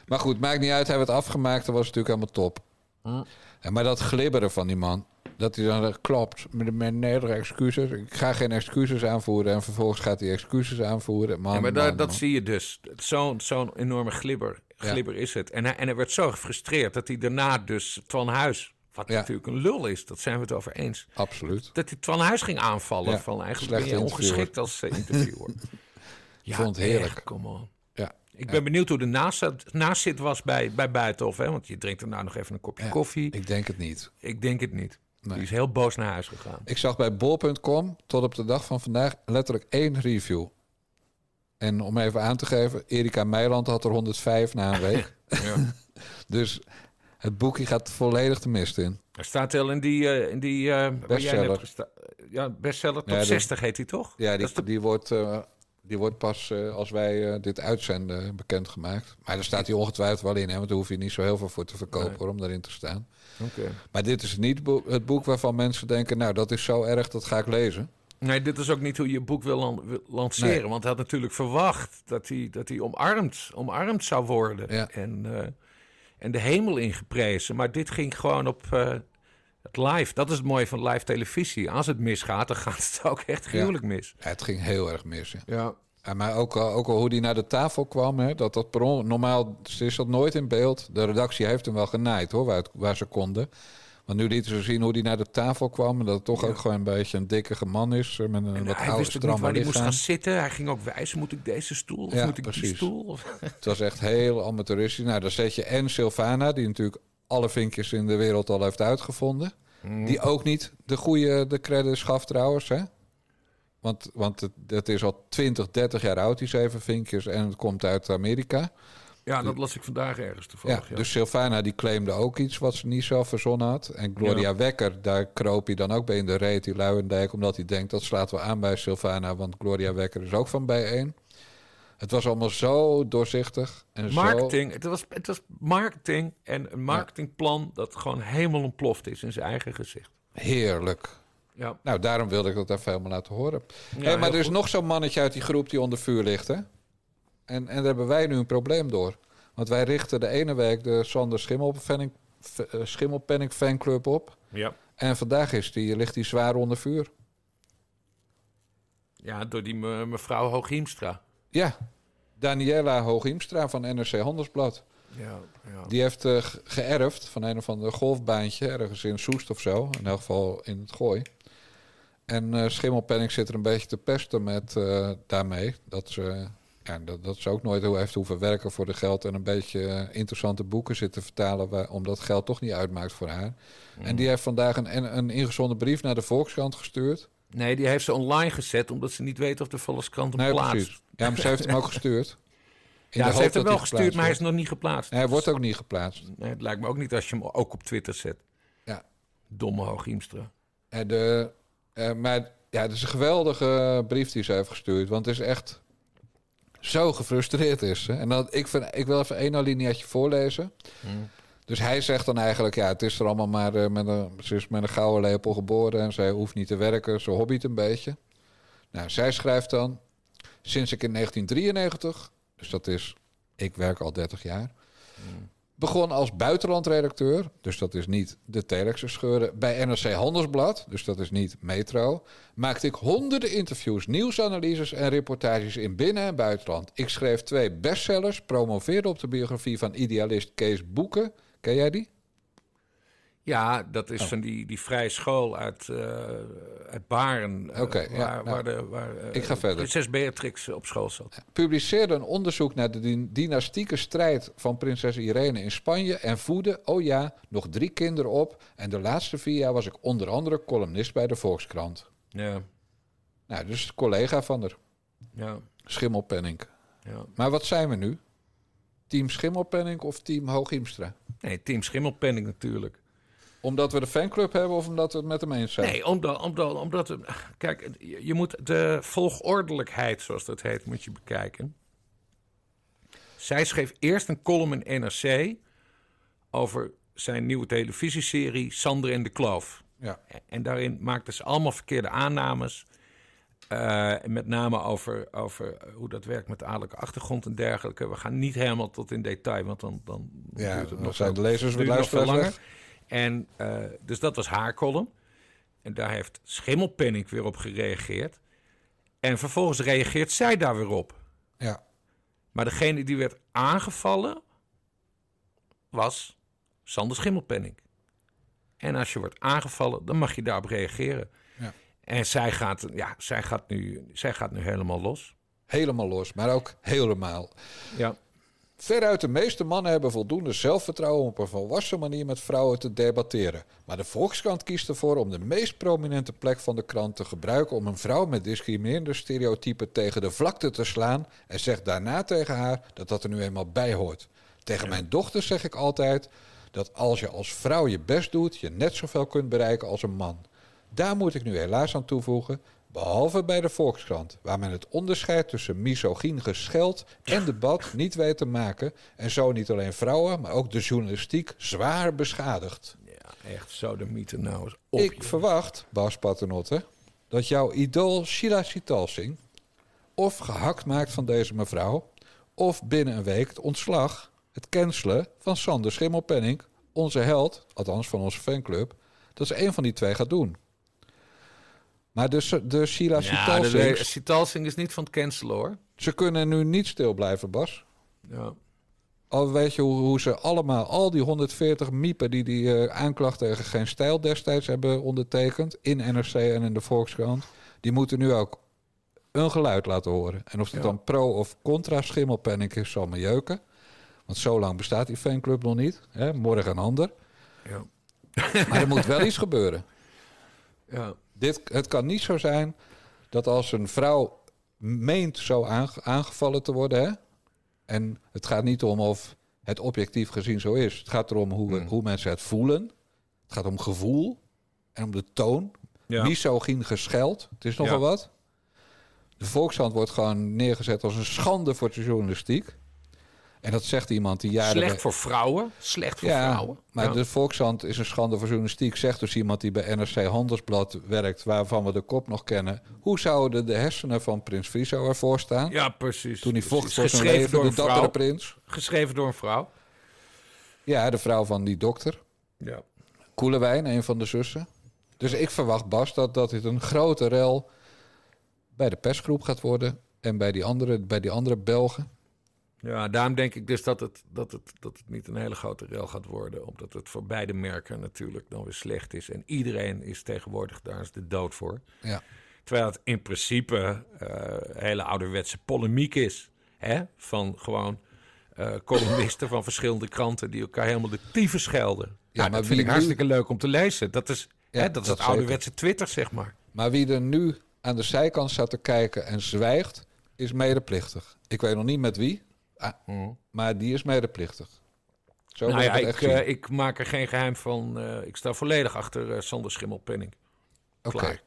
Maar goed, maakt niet uit. Hij werd afgemaakt. Dat was natuurlijk helemaal top. Hm. En maar dat glibberen van die man. Dat hij dan zegt, klopt, met met nederige excuses. Ik ga geen excuses aanvoeren. En vervolgens gaat hij excuses aanvoeren. Man, Ja, maar man, dat man. zie je dus. Zo'n zo'n enorme glibber, Ja. glibber is het. En hij, en hij werd zo gefrustreerd dat hij daarna dus Twan Huis... wat natuurlijk een lul is, dat zijn we het over eens... Absoluut. dat hij Twan Huis ging aanvallen Ja, van eigenlijk ben je ongeschikt als eh, interviewer. Ik vond het heerlijk. come on. Ja. Ik ben benieuwd hoe de nazit, nazit was bij, bij Buitenhof. Hè? Want je drinkt daarna nog even een kopje Ja, koffie. Ik denk het niet. Ik denk het niet. Nee. Die is heel boos naar huis gegaan. Ik zag bij bol.com tot op de dag van vandaag letterlijk één review. En om even aan te geven, Erika Meiland had er 105 na een week. Ja. dus het boekje gaat volledig de mist in. Er staat wel in die, eh, in die eh, Bestseller. gesta- Ja, bestseller top Ja, de- 60 heet die toch? Ja, die, de- die, wordt, eh, die wordt pas als wij dit uitzenden bekendgemaakt. Maar daar staat hij ongetwijfeld wel in, hè, want daar hoef je niet zo heel veel voor te verkopen Nee. hoor, om daarin te staan. Oké. Maar dit is niet het boek waarvan mensen denken, nou dat is zo erg, dat ga ik lezen. Nee, dit is ook niet hoe je boek wil, lan- wil lanceren. Nee. Want hij had natuurlijk verwacht dat hij, dat hij omarmd, omarmd zou worden. Ja. En, en de hemel ingeprezen. Maar dit ging gewoon op eh, het live. Dat is het mooie van live televisie. Als het misgaat, dan gaat het ook echt gruwelijk mis. Ja, het ging heel erg mis. ja. Ja. Ja, maar ook, al- ook al hoe die naar de tafel kwam, hè, dat dat per on- normaal is dat nooit in beeld. De redactie heeft hem wel genaaid hoor, waar, het- waar ze konden. Want nu lieten ze zien hoe die naar de tafel kwam. En dat het toch ook gewoon een beetje een dikkige man is. eh, Met een wat hij oude, wist niet waar hij moest gaan zitten. Hij ging ook wijzen, moet ik deze stoel of Ja, moet ik die precies. stoel? Of... Het was echt heel amateuristisch. Nou, dan zet je en Sylvana, die natuurlijk alle vinkjes in de wereld al heeft uitgevonden. Mm. Die ook niet de goede de credits gaf trouwens, hè? Want, want het, het is al 20, 30 jaar oud, die zeven vinkjes. En het komt uit Amerika. Ja, dat las ik vandaag ergens toevallig. Ja, dus Sylvana die claimde ook iets wat ze niet zelf verzonnen had. En Gloria. Wekker, daar kroop hij dan ook bij in de reet, die Luijendijk. Omdat hij denkt, dat slaat wel aan bij Sylvana. Want Gloria Wekker is ook van bijeen. Het was allemaal zo doorzichtig. En Marketing, het was, het was marketing en een marketingplan dat gewoon helemaal ontploft is in zijn eigen gezicht. zo heerlijk. Ja. Nou, daarom wilde ik dat even helemaal laten horen. Ja, maar er is goed. nog zo'n mannetje uit die groep die onder vuur ligt, hè? En, en daar hebben wij nu een probleem door. Want wij richten de ene week de Sander Schimmelpenning, eh, Schimmelpenning fanclub op. Ja. En vandaag is die, ligt die zwaar onder vuur. ja, door die me- mevrouw Hooghiemstra. Ja, Daniela Hooghiemstra van NRC Handelsblad. Ja, ja. Die heeft eh, ge- geërfd van een of ander golfbaantje ergens in Soest of zo. In elk geval in het gooi. En eh Schimmelpenning zit er een beetje te pesten met daarmee. Dat ze, ja, dat, dat ze ook nooit heeft hoeven werken voor de geld... en een beetje eh, interessante boeken zitten vertalen... Waar, omdat geld toch niet uitmaakt voor haar. En die heeft vandaag een, een, ingezonden brief naar de Volkskrant gestuurd. Nee, die heeft ze online gezet omdat ze niet weet of de Volkskrant hem Nee, plaatst. precies. Ja, maar ze heeft hem ook gestuurd. In Ja, ze heeft hem wel gestuurd, maar hij is nog niet geplaatst. Hij wordt ook niet geplaatst. Nee, het lijkt me ook niet als je hem ook op Twitter zet. Ja. Domme Hooghiemstra. En de, eh, maar ja, het is een geweldige brief die ze heeft gestuurd. Want het is echt zo gefrustreerd is ze. En dan, ik, vind, ik wil even één alineaatje voorlezen. Dus hij zegt dan eigenlijk, ja, het is er allemaal maar eh, met een, ze is met een gouden lepel geboren en zij hoeft niet te werken, ze hobbyt een beetje. Nou, zij schrijft dan, sinds ik in 1993, dus dat is, ik werk al 30 jaar, begon als buitenlandredacteur, dus dat is niet de Telexer scheuren, bij NRC Handelsblad, dus dat is niet Metro, maakte ik honderden interviews, nieuwsanalyses en reportages in binnen- en buitenland. Ik schreef twee bestsellers, promoveerde op de biografie van idealist Kees Boeken. Ken jij die? Ja, dat is Oh. van die, die vrije school uit, eh, uit Baren. eh, Oké, ja, waar, nou, waar, de, waar eh, ik ga verder. prinses Beatrix op school zat. publiceerde een onderzoek naar de dyn- dynastieke strijd van prinses Irene in Spanje en voedde, oh ja, nog drie kinderen op. En de laatste vier jaar was ik onder andere columnist bij de Volkskrant. Ja, Nou, dus collega van er, ja, Schimmelpenning. ja. Maar wat zijn we nu? Team Schimmelpenning of team Hooghiemstra? Nee, Team Schimmelpenning natuurlijk. Omdat we de fanclub hebben of omdat we het met hem eens zijn? Nee, omdat, omdat, omdat we- kijk, je moet de volgordelijkheid, zoals dat heet, moet je bekijken. Zij schreef eerst een column in NRC over zijn nieuwe televisieserie Sander en de Kloof. Ja. En daarin maakte ze allemaal verkeerde aannames. Eh, met name over, over hoe dat werkt met de adellijke achtergrond en dergelijke. We gaan niet helemaal tot in detail, want dan, dan Ja, duurt het nog zijn de lezers weer luisteraars langer. En eh, dus dat was haar column. En daar heeft Schimmelpenning weer op gereageerd. En vervolgens reageert zij daar weer op. Ja. Maar degene die werd aangevallen was Sander Schimmelpenning. En als je wordt aangevallen, dan mag je daarop reageren. Ja. En zij gaat, ja, zij, gaat nu, zij gaat nu helemaal los. Helemaal los, maar ook helemaal. Ja. Veruit de meeste mannen hebben voldoende zelfvertrouwen om op een volwassen manier met vrouwen te debatteren. Maar de Volkskrant kiest ervoor om de meest prominente plek van de krant te gebruiken om een vrouw met discriminerende stereotypen tegen de vlakte te slaan en zegt daarna tegen haar dat dat er nu eenmaal bij hoort. Tegen mijn dochter zeg ik altijd dat als je als vrouw je best doet, je net zoveel kunt bereiken als een man. Daar moet ik nu helaas aan toevoegen, behalve bij de Volkskrant, waar men het onderscheid tussen misogyn gescheld en debat niet weet te maken en zo niet alleen vrouwen, maar ook de journalistiek zwaar beschadigt. ja, echt zo de mythe nou eens op. Ik verwacht, Bas Paternotte, dat jouw idool Sheila Sitalsing of gehakt maakt van deze mevrouw, of binnen een week het ontslag, het cancelen van Sander Schimmelpenning, onze held, althans van onze fanclub, dat ze een van die twee gaat doen. Maar de, de Sheila ja, Sitalsing, is niet van het cancelen hoor. ze kunnen nu niet stil blijven, Bas. Ja. Al weet je hoe, hoe ze allemaal, al die 140 miepen die die eh, aanklacht tegen geen stijl destijds hebben ondertekend in NRC en in de Volkskrant, die moeten nu ook een geluid laten horen. En of het Ja. dan pro of contra schimmelpenning is, zal me jeuken. Want zo lang bestaat die fanclub nog niet. Hè? Morgen een ander. Ja. Maar er moet wel iets gebeuren. Ja. Dit, het kan niet zo zijn dat als een vrouw meent zo aange- aangevallen te worden... Hè? en het gaat niet om of het objectief gezien zo is. Het gaat erom hoe, Hmm. hoe mensen het voelen. Het gaat om gevoel en om de toon. Ja. Misogyn gescheld. Het is nogal Ja. wat. De Volkskrant wordt gewoon neergezet als een schande voor de journalistiek. En dat zegt iemand die jaren... Slecht voor vrouwen. Slecht voor ja, vrouwen. maar Ja. de Volkshand is een schande voor journalistiek. Zegt dus iemand die bij NRC Handelsblad werkt... waarvan we de kop nog kennen. Hoe zouden de hersenen van Prins Friso ervoor staan? Ja, precies. Toen hij vocht voor zijn Geschreven leven, door de een dappere prins. Geschreven door een vrouw. Ja, de vrouw van die dokter. Ja. Koelewijn, een van de zussen. Dus ik verwacht, Bas, dat, dat dit een grote rel bij de persgroep gaat worden. En bij die andere, bij die andere Belgen. Ja, daarom denk ik dus dat het, dat, het, dat het niet een hele grote rel gaat worden. Omdat het voor beide merken natuurlijk dan weer slecht is. En iedereen is tegenwoordig daar is de dood voor. Ja. Terwijl het in principe eh, hele ouderwetse polemiek is. Hè? Van gewoon eh, columnisten van verschillende kranten die elkaar helemaal de tyfus schelden. Ja, Ja, maar dat vind ik nu- hartstikke leuk om te lezen. Dat is, Ja, hè, dat is dat het ouderwetse Twitter, zeg maar. Maar wie er nu aan de zijkant staat te kijken en zwijgt, is medeplichtig. Ik weet nog niet met wie, ah, maar die is medeplichtig. Zo nou ja, ik eh, ik maak er geen geheim van. eh, ik sta volledig achter eh, Sander Schimmelpenning. Oké.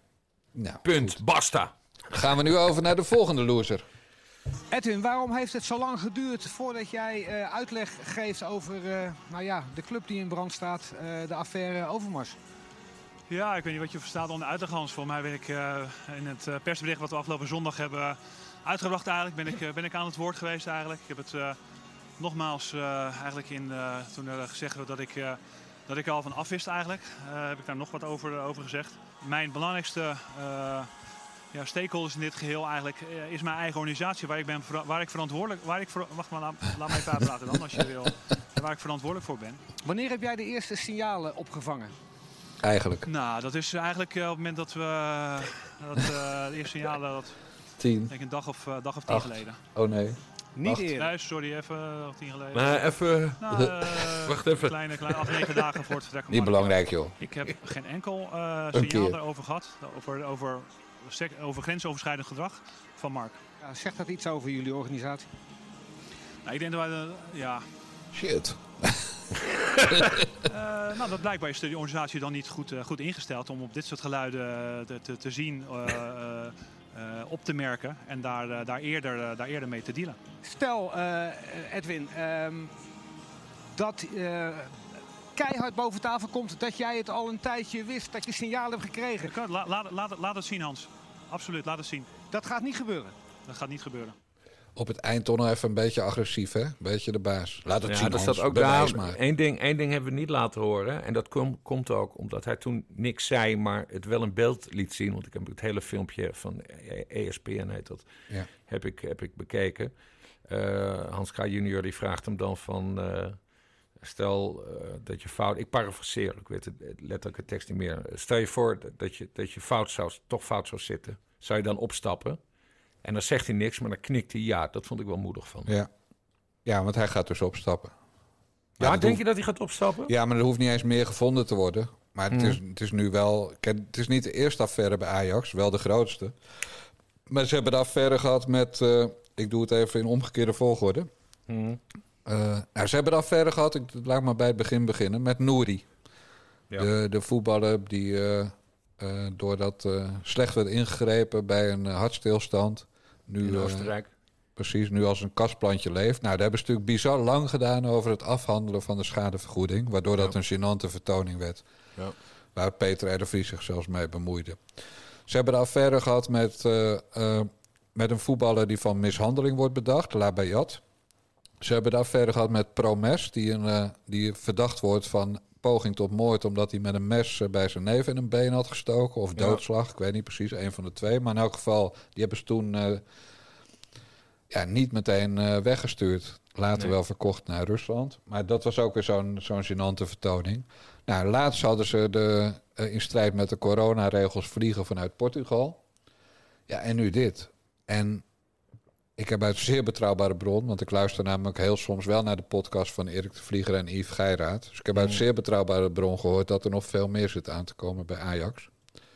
Nou, Punt. Basta. Gaan we nu over naar de volgende loser. Edwin, waarom heeft het zo lang geduurd voordat jij eh, uitleg geeft over eh, nou ja, de club die in brand staat, eh, de affaire Overmars? Ja, ik weet niet wat je verstaat onder uitleg, Hans. Voor mij ben ik eh, in het persbericht wat we afgelopen zondag hebben uitgebracht eigenlijk, ben ik, eh, ben ik aan het woord geweest eigenlijk. Ik heb het eh, nogmaals eh, eigenlijk in, eh, toen er gezegd werd dat ik, eh, dat ik er al van afwist eigenlijk, eh, heb ik daar nog wat over, over gezegd. Mijn belangrijkste eh, ja, stakeholders in dit geheel eigenlijk is mijn eigen organisatie waar ik, ben, waar ik verantwoordelijk, waar ik, ver- wacht maar, laat, laat mij even uitpraten dan als je wil, waar ik verantwoordelijk voor ben. Wanneer heb jij de eerste signalen opgevangen? Eigenlijk. Nou, dat is eigenlijk eh, op het moment dat we dat, eh, de eerste signalen, dat Tien. denk een dag of, eh, dag of tien Acht. geleden. Oh nee. Niet Acht. eerder. Nee, sorry, even of tien geleden. Maar even- Nou, eh, Wacht even. Kleine, kleine acht, negen dagen voor het vertrek Niet belangrijk, joh. Ik heb geen enkel eh, signaal keer. daarover gehad, over, over, over grensoverschrijdend gedrag van Mark. Ja, zegt dat iets over jullie organisatie? Nou, ik denk dat wij, ja, Shit. Eh, nou, dat blijkbaar is de organisatie dan niet goed, eh, goed ingesteld om op dit soort geluiden te, te, te zien, eh, op te merken en daar, eh, daar, eerder, eh, daar eerder mee te dealen. Stel, Edwin, ehm, dat keihard boven tafel komt dat jij het al een tijdje wist, dat je signalen hebt gekregen. La, laat, laat, laat het zien, Hans. Absoluut, laat het zien. Dat gaat niet gebeuren. Dat gaat niet gebeuren. Op het eind toch nog even een beetje agressief, hè? Een beetje de baas. Laat het ja, zien, dat Hans. staat ook Bewijs daar. maar. Eén ding, één ding hebben we niet laten horen. En dat kom- komt ook omdat hij toen niks zei, maar het wel een beeld liet zien. Want ik heb het hele filmpje van ESPN heet dat. Ja. Heb, ik, heb ik bekeken. Eh, Hans K. junior die vraagt hem dan van... eh, stel eh, dat je fout... Ik parafraseer, ik weet het het letterlijke tekst niet meer. Stel je voor dat- dat je, dat je fout zou, toch fout zou zitten. Zou je dan opstappen? En dan zegt hij niks, maar dan knikt hij ja. Dat vond ik wel moedig van. Ja. ja, want hij gaat dus opstappen. Ja, Maar denk hoeft- je dat hij gaat opstappen? Ja, maar er hoeft niet eens meer gevonden te worden. Maar het, Hmm. is, het is nu wel... Het is niet de eerste affaire bij Ajax, wel de grootste. Maar ze hebben de affaire gehad met... eh, ik doe het even in omgekeerde volgorde. Hmm. Eh, nou, ze hebben de affaire gehad, ik laat maar bij het begin beginnen, met Nouri. Ja. De, de voetballer die eh, doordat slecht werd ingegrepen bij een hartstilstand. Nu, In eh, Oostenrijk. precies, nu als een kastplantje leeft. Nou, daar hebben ze natuurlijk bizar lang gedaan over het afhandelen van de schadevergoeding. Waardoor dat een gênante vertoning werd. Ja. Waar Peter R. Vries zich zelfs mee bemoeide. Ze hebben de affaire gehad met, eh, eh, met een voetballer die van mishandeling wordt bedacht, Labayat. Ze hebben de affaire gehad met Promes, die, een, die verdacht wordt van poging tot moord... omdat hij met een mes eh, bij zijn neef in een been had gestoken. Of Ja. doodslag, ik weet niet precies, een van de twee. Maar in elk geval, die hebben ze toen eh, ja, niet meteen eh, weggestuurd. Later Nee. wel verkocht naar Rusland. Maar dat was ook weer zo'n zo'n gênante vertoning. Nou, laatst hadden ze de, in strijd met de coronaregels vliegen vanuit Portugal. Ja, en nu dit. En ik heb uit zeer betrouwbare bron, want ik luister namelijk heel soms wel naar de podcast van Erik de Vlieger en Yves Geiraat. Dus ik heb uit Mm. zeer betrouwbare bron gehoord dat er nog veel meer zit aan te komen bij Ajax.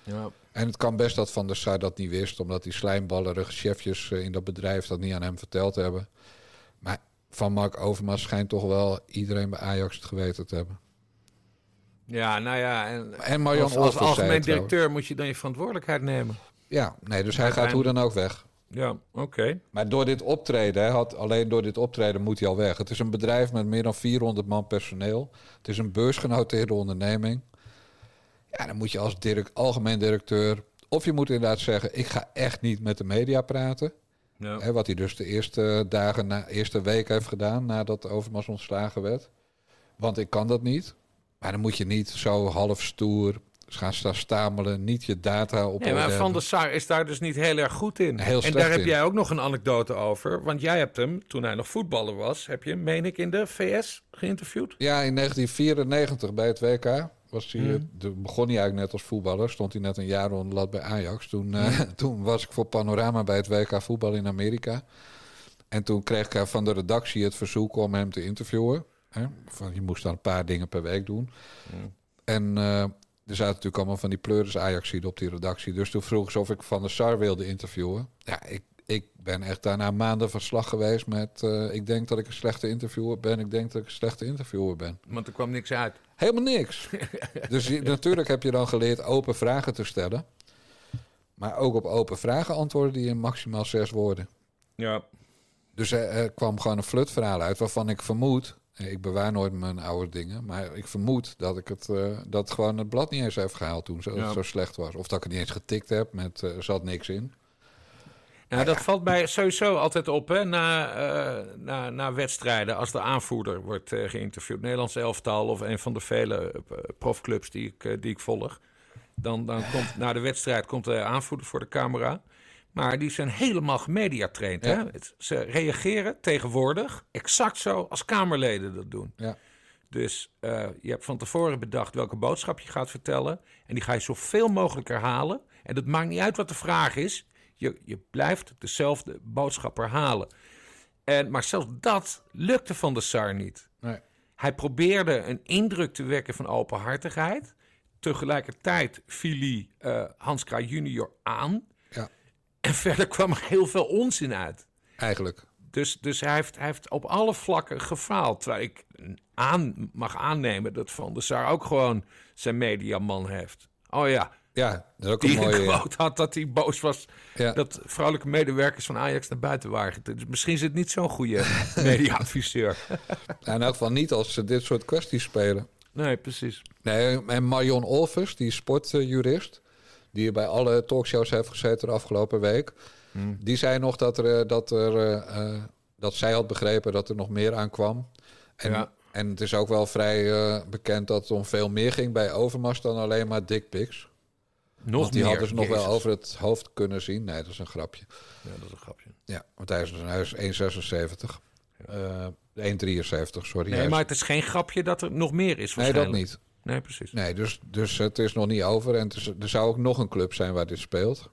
Ja. En het kan best dat Van der Sar dat niet wist, omdat die slijmballerige chefjes eh, in dat bedrijf dat niet aan hem verteld hebben. Maar van Mark Overmars schijnt toch wel iedereen bij Ajax het geweten te hebben. Ja, nou ja. En, En Marjan als, als algemeen trouwens. directeur moet je dan je verantwoordelijkheid nemen. Ja, nee, dus hij gaat hoe dan ook weg. Ja, oké. Maar door dit optreden, had, alleen door dit optreden moet hij al weg. Het is een bedrijf met meer dan 400 man personeel. Het is een beursgenoteerde onderneming. Ja, dan moet je als direct, algemeen directeur... of je moet inderdaad zeggen, ik ga echt niet met de media praten. Ja. Hè, wat hij dus de eerste dagen, na, eerste week heeft gedaan... nadat Overmars ontslagen werd. Want ik kan dat niet. Maar dan moet je niet zo half stoer gaan staan stamelen... niet je data op Nee, maar Van der Sar is daar dus niet heel erg goed in. Heel en daar heb in. jij ook nog een anekdote over. Want jij hebt hem, toen hij nog voetballer was... heb je meen ik, in de VS geïnterviewd? Ja, in 1994 bij het WK was hij, Mhm. eh, de- begon hij eigenlijk net als voetballer. Stond hij net een jaar onder lat bij Ajax. Toen, eh, toen was ik voor Panorama bij het WK voetbal in Amerika. En toen kreeg ik eh, van de redactie het verzoek om hem te interviewen. Hè? Van, je moest dan een paar dingen per week doen. En eh, er zaten natuurlijk allemaal van die pleuris ajax op die redactie. Dus toen vroeg ze of ik Van der Sar wilde interviewen. Ja, ik, ik ben echt daarna maanden van slag geweest met... eh, ik denk dat ik een slechte interviewer ben. Ik denk dat ik een slechte interviewer ben. Want er kwam niks uit. Helemaal niks. dus je- natuurlijk heb je dan geleerd open vragen te stellen. Maar ook op open vragen antwoorden die in maximaal zes woorden. Ja. Dus er, er kwam gewoon een flutverhaal uit waarvan ik vermoed... eh, Ik bewaar nooit mijn oude dingen. Maar ik vermoed dat ik het, eh, dat gewoon het blad niet eens heeft gehaald toen zo, Ja. het zo slecht was. Of dat ik het niet eens getikt heb met eh, er zat niks in. Nou, dat valt mij sowieso altijd op hè, na, na, na wedstrijden. Als de aanvoerder wordt geïnterviewd. Nederlands elftal of een van de vele profclubs die ik, die ik volg. Dan, dan komt na de wedstrijd komt de aanvoerder voor de camera. Maar die zijn helemaal gemediatraind. Ja. Hè? Het- Ze reageren tegenwoordig exact zo als Kamerleden dat doen. Ja. Dus eh, je hebt van tevoren bedacht welke boodschap je gaat vertellen. En die ga je zoveel mogelijk herhalen. En het maakt niet uit wat de vraag is. Je, je blijft dezelfde boodschap herhalen. En, maar zelfs dat lukte Van der Sar niet. Nee. Hij probeerde een indruk te wekken van openhartigheid. Tegelijkertijd viel hij eh, Hans Kraaij junior aan. En verder kwam er heel veel onzin uit. Eigenlijk. Dus, dus hij, heeft, hij heeft op alle vlakken gefaald. Terwijl ik aan, mag aannemen dat Van der Sar ook gewoon zijn mediaman heeft. Oh ja, Ja, dat is ook die een een mooie... quote had dat hij boos was Ja. dat vrouwelijke medewerkers van Ajax naar buiten waren. Dus misschien is het niet zo'n goede mediaadviseur. Nou, in elk geval niet als ze dit soort kwesties spelen. Nee, precies. Nee, en Marion Olvers, die sportjurist, die bij alle talkshows heeft gezeten de afgelopen week, Hmm. die zei nog dat, er, eh, dat, er, eh, eh, dat zij had begrepen dat er nog meer aankwam. En, Ja. en het is ook wel vrij bekend dat het om veel meer ging bij Overmars dan alleen maar dickpics. Nog Want die meer, hadden ze nog wel over het hoofd kunnen zien. Nee, dat is een grapje. Ja, dat is een grapje. Ja, want hij is, hij is 1,76. Eh 1,73, sorry. Nee, maar het is geen grapje dat er nog meer is Nee, dat niet. Nee, precies. Nee, dus, dus het is nog niet over. En het is- er zou ook nog een club zijn waar dit speelt.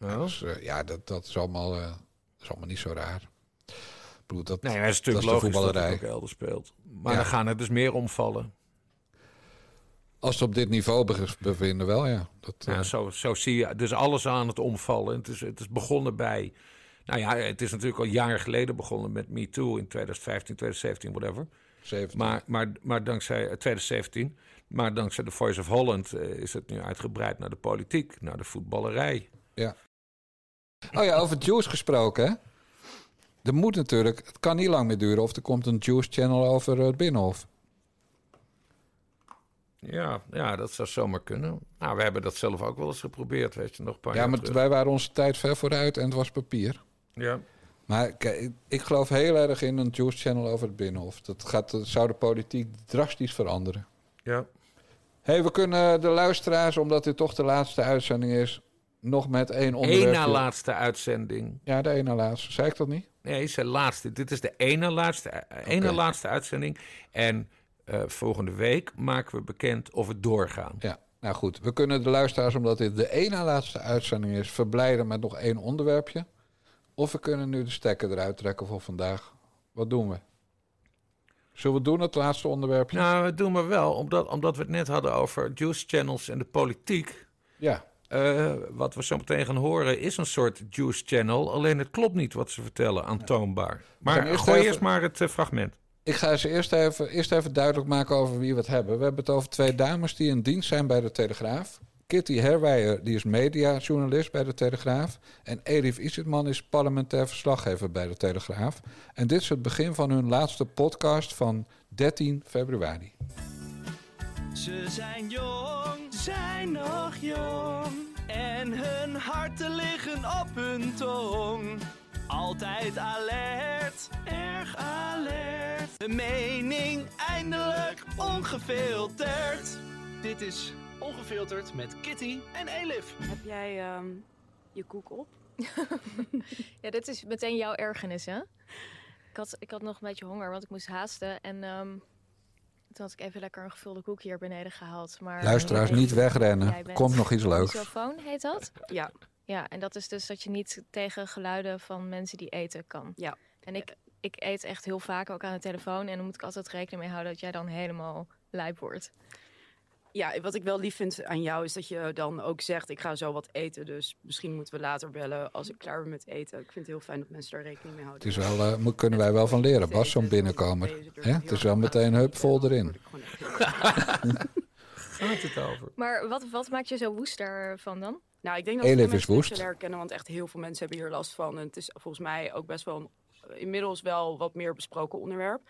Oh. Dus eh, ja, dat, dat, is allemaal, eh, dat is allemaal niet zo raar. Ik bedoel, dat, Nee, het is dat natuurlijk de logisch dat voetballerij. het ook elders speelt. Maar Ja. dan gaan er dus meer omvallen. Als ze op dit niveau be- bevinden, wel ja. Dat, Ja, eh, zo, zo zie je dus alles aan het omvallen. Het is, het is begonnen bij... Nou ja, het is natuurlijk al jaren geleden begonnen met Me Too in 2015, 2017, whatever. 17. Maar, maar, maar dankzij eh, 2017, maar dankzij de Voice of Holland eh, is het nu uitgebreid naar de politiek, naar de voetballerij. ja. Oh ja, over Juice gesproken, hè? Er moet natuurlijk, het kan niet lang meer duren of er komt een Juice Channel over eh, het Binnenhof. Ja, ja, dat zou zomaar kunnen. Nou, we hebben dat zelf ook wel eens geprobeerd, weet je, nog een paar Ja, maar terug. wij waren onze tijd ver vooruit en het was papier. Ja. Maar kijk, ik- geloof heel erg in een Juice Channel over het Binnenhof. Dat, gaat, dat zou de politiek drastisch veranderen. Ja. hey, we kunnen de luisteraars, omdat dit toch de laatste uitzending is, nog met één onderwerp. Eén na laatste uitzending. Ja, de één na laatste. Zei ik dat niet? Nee, is de laatste. Dit is de ene laatste, eh, ene Oké. laatste uitzending. En eh, volgende week maken we bekend of we doorgaan. Ja. Nou goed, we kunnen de luisteraars, omdat dit de na laatste uitzending is, verblijden met nog één onderwerpje. Of we kunnen nu de stekker eruit trekken voor vandaag. Wat doen we? Zullen we doen het laatste onderwerpje? Nou, dat doen we wel, omdat, omdat we het net hadden over juice channels en de politiek. Ja. Eh, wat we zo meteen gaan horen is een soort juice channel. Alleen het klopt niet wat ze vertellen, aantoonbaar. Maar eerst gooi even- eerst maar het eh, fragment. Ik ga ze eerst even, eerst even duidelijk maken over wie we het hebben. We hebben het over twee dames die in dienst zijn bij de Telegraaf. Kitty Herwijer die is mediajournalist bij de Telegraaf. En Elif Isetman is parlementair verslaggever bij de Telegraaf. En dit is het begin van hun laatste podcast van 13 februari. Ze zijn jong, zijn nog jong. En hun harten liggen op hun tong. Altijd alert, erg alert. De mening eindelijk ongefilterd. Dit is Ongefilterd met Kitty en Elif. Heb jij ehm, je koek op? Ja, dit is meteen jouw ergernis, hè? Ik had, ik had nog een beetje honger, want ik moest haasten. En ehm, toen had ik even lekker een gevulde koek hier beneden gehaald. Maar Luisteraars, niet wegrennen. bent- Komt nog iets leuks. Misofoon heet dat? Ja. Ja, en dat is dus dat je niet tegen geluiden van mensen die eten kan. Ja. En ik, ik eet echt heel vaak ook aan de telefoon. En dan moet ik altijd rekening mee houden dat jij dan helemaal lijp wordt. Ja, wat ik wel lief vind aan jou is dat je dan ook zegt: Ik ga zo wat eten. Dus misschien moeten we later bellen als ik klaar ben met eten. Ik vind het heel fijn dat mensen daar rekening mee houden. Het is wel, eh, moet, kunnen wij wel van leren, Bas, zo'n binnenkomer. Hè? Het is wel meteen hup vol erin. Gaat het over? Maar wat, wat maakt je zo woest daarvan dan? Nou, ik denk dat veel is mensen woest. herkennen, want echt heel veel mensen hebben hier last van. En het is volgens mij ook best wel een, inmiddels wel wat meer besproken onderwerp.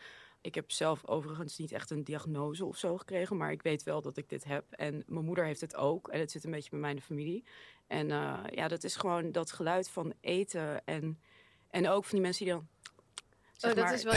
Ik heb zelf overigens niet echt een diagnose of zo gekregen, maar ik weet wel dat ik dit heb. En mijn moeder heeft het ook. En het zit een beetje bij mij in de familie. En eh, ja, dat is gewoon dat geluid van eten. En, en ook van die mensen die dan. zeg Oh, dat maar- is wel.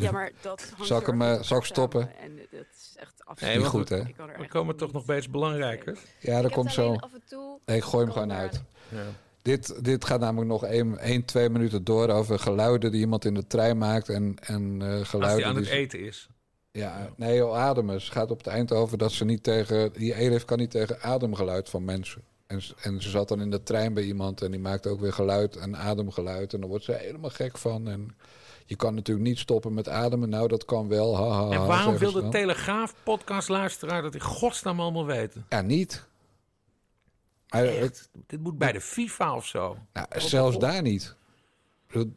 Ja, maar dat hangt Zal ik hem, eh, zal ik stoppen? En dat is echt Niet afschuwelijk. goed, hè? We komen toch nog bij iets belangrijkers? Ja, dat komt zo. alleen af en toe Nee, ik gooi hem gewoon uit. Ja. Dit, dit gaat namelijk nog 1, 2 minuten door over geluiden die iemand in de trein maakt. En, en eh, Als geluiden die aan het eten is. Ja, nee, joh, ademen. Het gaat op het eind over dat ze niet tegen... Die Elif kan niet tegen ademgeluid van mensen. En, ze- en ze zat dan in de trein bij iemand en die maakte ook weer geluid en ademgeluid. En dan wordt ze helemaal gek van. En je kan natuurlijk niet stoppen met ademen. Nou, dat kan wel. Ha, ha, En waarom wil de. Telegraaf-podcastluisteraar dat in godsnaam allemaal weten? Ja, niet. Het- Dit moet bij de FIFA of zo. Nou, zelfs daar niet. Dit,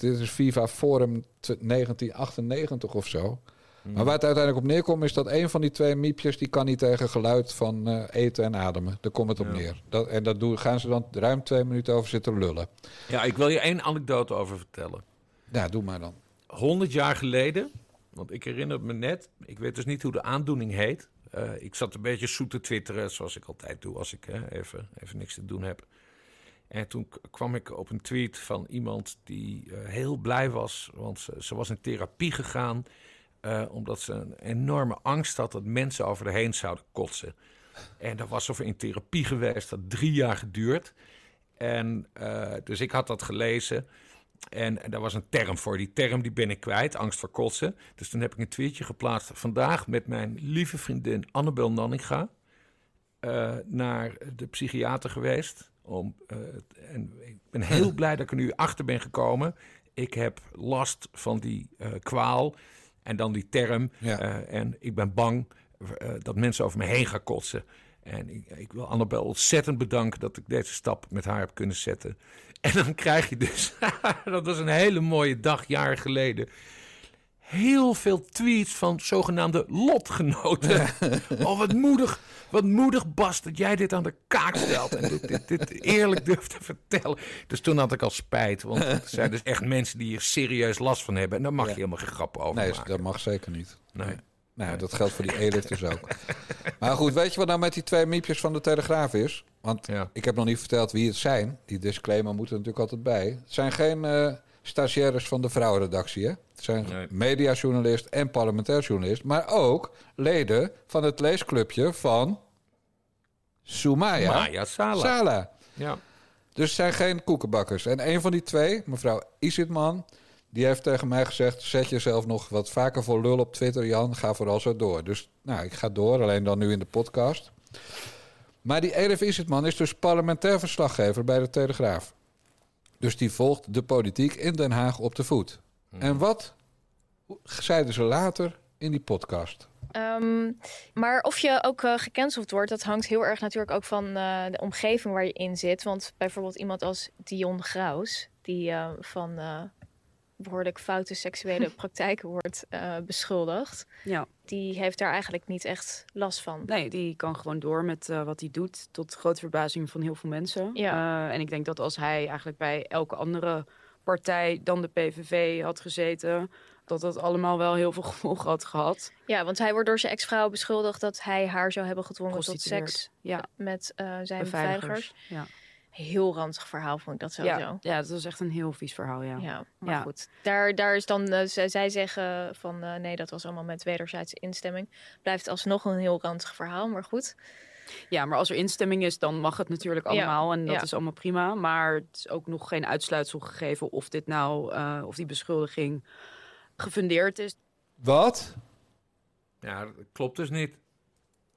dit is FIFA Forum t- 1998 of zo. Hmm. Maar waar het uiteindelijk op neerkomt is dat een van die twee miepjes... die kan niet tegen geluid van eh, eten en ademen. Daar komt het op Ja. neer. Dat, en daar doen, gaan ze dan ruim twee minuten over zitten lullen. Ja, ik wil je één anekdote over vertellen. Ja, doe maar dan. 100 jaar geleden, want ik herinner me net, ik weet dus niet hoe de aandoening heet. Eh, ik zat een beetje zoet te twitteren, zoals ik altijd doe als ik even, even niks te doen heb. En toen kwam ik op een tweet van iemand die eh, heel blij was, want ze, was in therapie gegaan. eh, omdat ze een enorme angst had dat mensen over haar heen zouden kotsen. En dat was over in therapie geweest, dat drie jaar geduurd. En dus ik had dat gelezen. En daar was een term voor. Die term die ben ik kwijt, angst voor kotsen. Dus toen heb ik een tweetje geplaatst. Vandaag met mijn lieve vriendin Annabel Nanninga eh, naar de psychiater geweest. Om, eh, en ik ben heel blij dat ik er nu achter ben gekomen. Ik heb last van die eh, kwaal en dan die term. En ik ben bang dat mensen over me heen gaan kotsen. En ik, ik wil Annabel ontzettend bedanken dat ik deze stap met haar heb kunnen zetten. En dan krijg je dus, dat was een hele mooie dag, jaren geleden. Heel veel tweets van zogenaamde lotgenoten. Oh, wat moedig, wat moedig Bas dat jij dit aan de kaak stelt. En dit, dit, dit eerlijk durft te vertellen. Dus toen had ik al spijt. Want er zijn dus echt mensen die hier serieus last van hebben. En daar mag je helemaal geen grappen over Nee, maken. dat mag zeker niet. Nee. Nou, dat geldt voor die dus ook. Maar goed, weet je wat nou met die twee miepjes van de Telegraaf is? Want ik heb nog niet verteld wie het zijn. Die disclaimer moet er natuurlijk altijd bij. Het zijn geen eh stagiaires van de vrouwenredactie, hè? Het zijn mediajournalist en parlementair journalist. Maar ook leden van het leesclubje van Soumaya Maya Sala. Sala. Ja. Dus het zijn geen koekenbakkers. En een van die twee, mevrouw Isitman, die heeft tegen mij gezegd... zet jezelf nog wat vaker voor lul op Twitter, Jan. Ga vooral zo door. Dus nou, ik ga door, alleen dan nu in de podcast. Maar die Elif Isitman is dus parlementair verslaggever bij de Telegraaf. Dus die volgt de politiek in Den Haag op de voet. En wat zeiden ze later in die podcast? Ehm, maar of je ook eh, gecanceld wordt, dat hangt heel erg natuurlijk ook van eh, de omgeving waar je in zit. Want bijvoorbeeld iemand als Dion Graus, die eh, van eh, behoorlijk foute seksuele praktijken wordt eh, beschuldigd. Ja. Die heeft daar eigenlijk niet echt last van. Nee, die kan gewoon door met eh, wat hij doet. Tot grote verbazing van heel veel mensen. Ja. Eh, en ik denk dat als hij eigenlijk bij elke andere partij dan de PVV had gezeten, dat dat allemaal wel heel veel gevolg had gehad. Ja, want hij wordt door zijn ex-vrouw beschuldigd dat hij haar zou hebben gedwongen tot seks Ja. met zijn Beveiligers. beveiligers. Ja. Heel ranzig verhaal vond ik dat sowieso. Ja, ja, dat was echt een heel vies verhaal, ja. Ja, maar Ja. goed. Daar, daar is dan, eh, zij, zeggen van eh, nee, dat was allemaal met wederzijdse instemming. Blijft alsnog een heel ranzig verhaal, maar goed. Ja, maar als er instemming is, dan mag het natuurlijk Ja, allemaal. En dat ja. is allemaal prima. Maar het is ook nog geen uitsluitsel gegeven of dit nou, eh, of die beschuldiging gefundeerd is. Wat? Ja, dat klopt dus niet.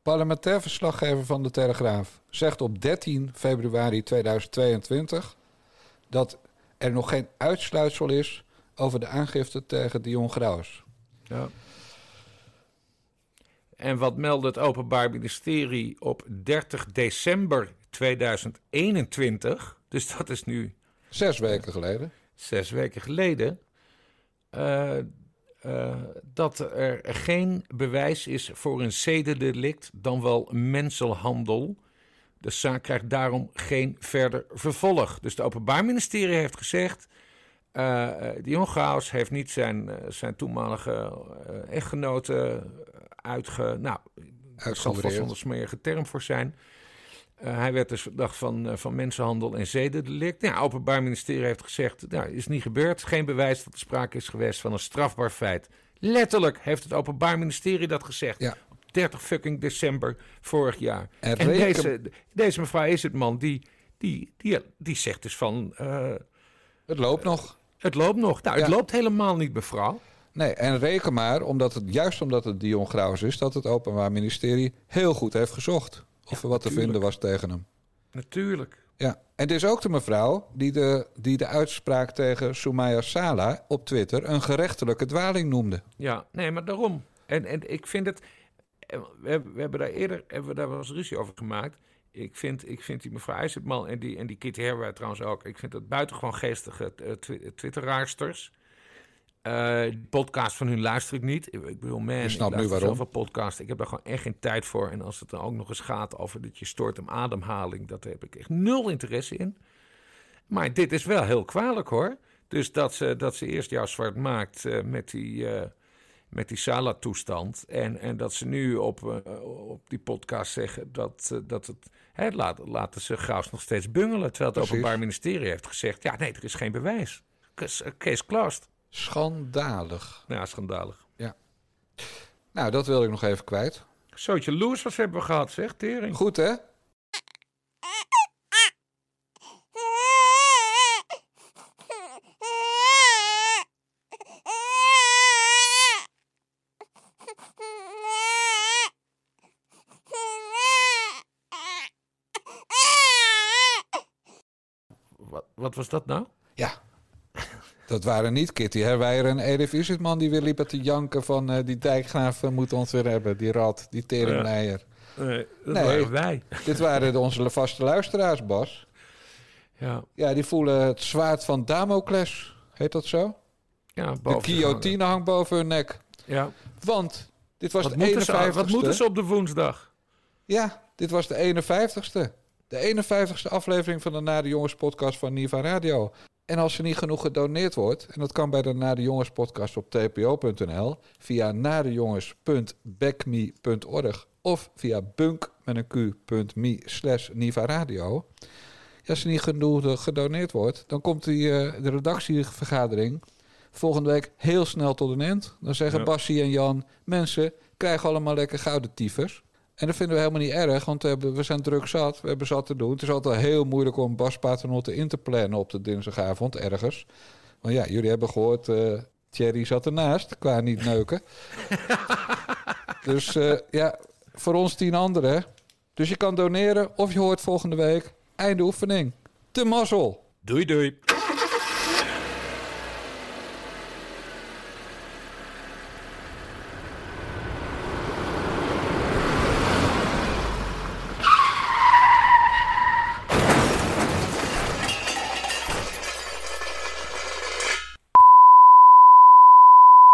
Parlementair verslaggever van de Telegraaf zegt op 13 februari 2022 dat er nog geen uitsluitsel is over de aangifte tegen Dion Graus. Ja. En wat meldde het Openbaar Ministerie op 30 december 2021? Dus dat is nu. Zes weken geleden. Zes weken geleden. eh, eh, dat er geen bewijs is voor een zedendelict, dan wel mensenhandel. De zaak krijgt daarom geen verder vervolg. Dus het Openbaar Ministerie heeft gezegd. eh, Dion Graus heeft niet zijn, eh, zijn toenmalige eh, echtgenote uitge... Nou, daar zal vast een smerige term voor zijn. Eh, hij werd dus verdacht van, eh, van mensenhandel en zedendelict. Nou, het Openbaar Ministerie heeft gezegd, nou, is niet gebeurd. Geen bewijs dat er sprake is geweest van een strafbaar feit. Letterlijk heeft het Openbaar Ministerie dat gezegd. Ja. Op 30 fucking december vorig jaar. En deze, deze mevrouw is het man die, die, die, die zegt dus van... eh, Het loopt nog. het loopt nog. Nou, het Ja. loopt helemaal niet, mevrouw. Nee, en reken maar, omdat het, juist omdat het Dion Graus is, dat het Openbaar Ministerie heel goed heeft gezocht of er wat te vinden was tegen hem. Natuurlijk. Ja, en dit is ook de mevrouw die de, die de uitspraak tegen Soumaya Sala op Twitter een gerechtelijke dwaling noemde. Ja, nee, maar daarom. En, en ik vind het... eh, We hebben, we hebben daar eerder hebben we daar wel eens ruzie over gemaakt. Ik vind, ik vind die mevrouw IJzerman en die, en die Kitty Herwij trouwens ook... Ik vind dat buitengewoon geestige eh, twi- twitteraarsters. Eh, die podcast van hun luister ik niet. Ik bedoel, man, ik nu waarom. zoveel podcast. Ik heb daar gewoon echt geen tijd voor. En als het dan ook nog eens gaat over dat je stoort om ademhaling... dat heb ik echt nul interesse in. Maar dit is wel heel kwalijk hoor. Dus dat ze, dat ze eerst jou zwart maakt eh, met die, eh, met die Sala-toestand. En, en dat ze nu op, op die podcast zeggen dat, dat het. Hè, laat, laten ze Graus nog steeds bungelen. Terwijl het Precies. Openbaar Ministerie heeft gezegd: ja, nee, er is geen bewijs. Case closed. Schandalig. Ja, schandalig. Ja. Nou, dat wilde ik nog even kwijt. Zootje losers hebben we gehad, zeg, Tering. Goed hè? Wat, wat was dat nou? Ja. Dat waren niet Kitty Herwijer en Edith Isitman die weer liepen te janken van eh, die dijkgraaf eh, moet ons weer hebben. Die rat, die teringleier. Nee, dat waren wij. Dit waren de- onze vaste luisteraars, Bas. Ja. Ja, die voelen het zwaard van Damocles. Heet dat zo? Ja, de boven zich guillotine hangt boven hun nek. Ja. Want dit was Wat de moeten, ze, 51ste. wat moeten ze op de woensdag? Ja, dit was de 51ste. De 51ste aflevering van de Nare Jongens podcast van Niva Radio. En als er niet genoeg gedoneerd wordt, en dat kan bij de Nare Jongens podcast op tpo.nl, via narejongens.backme.org of via bunk met een q.me slash Niva Radio. Als er niet genoeg gedoneerd wordt, dan komt die, eh, de redactievergadering volgende week heel snel tot een eind. Dan zeggen Ja. Bassie en Jan, mensen, krijgen allemaal lekker gouden tyfus. En dat vinden we helemaal niet erg, want we, hebben, we zijn druk zat. We hebben zat te doen. Het is altijd heel moeilijk om Bas Paternotte in te plannen op de dinsdagavond ergens. Want ja, jullie hebben gehoord, eh Thierry zat ernaast qua niet neuken. dus eh, ja, voor ons tien anderen. Dus je kan doneren of je hoort volgende week. Einde oefening. Te mazzel. Doei doei.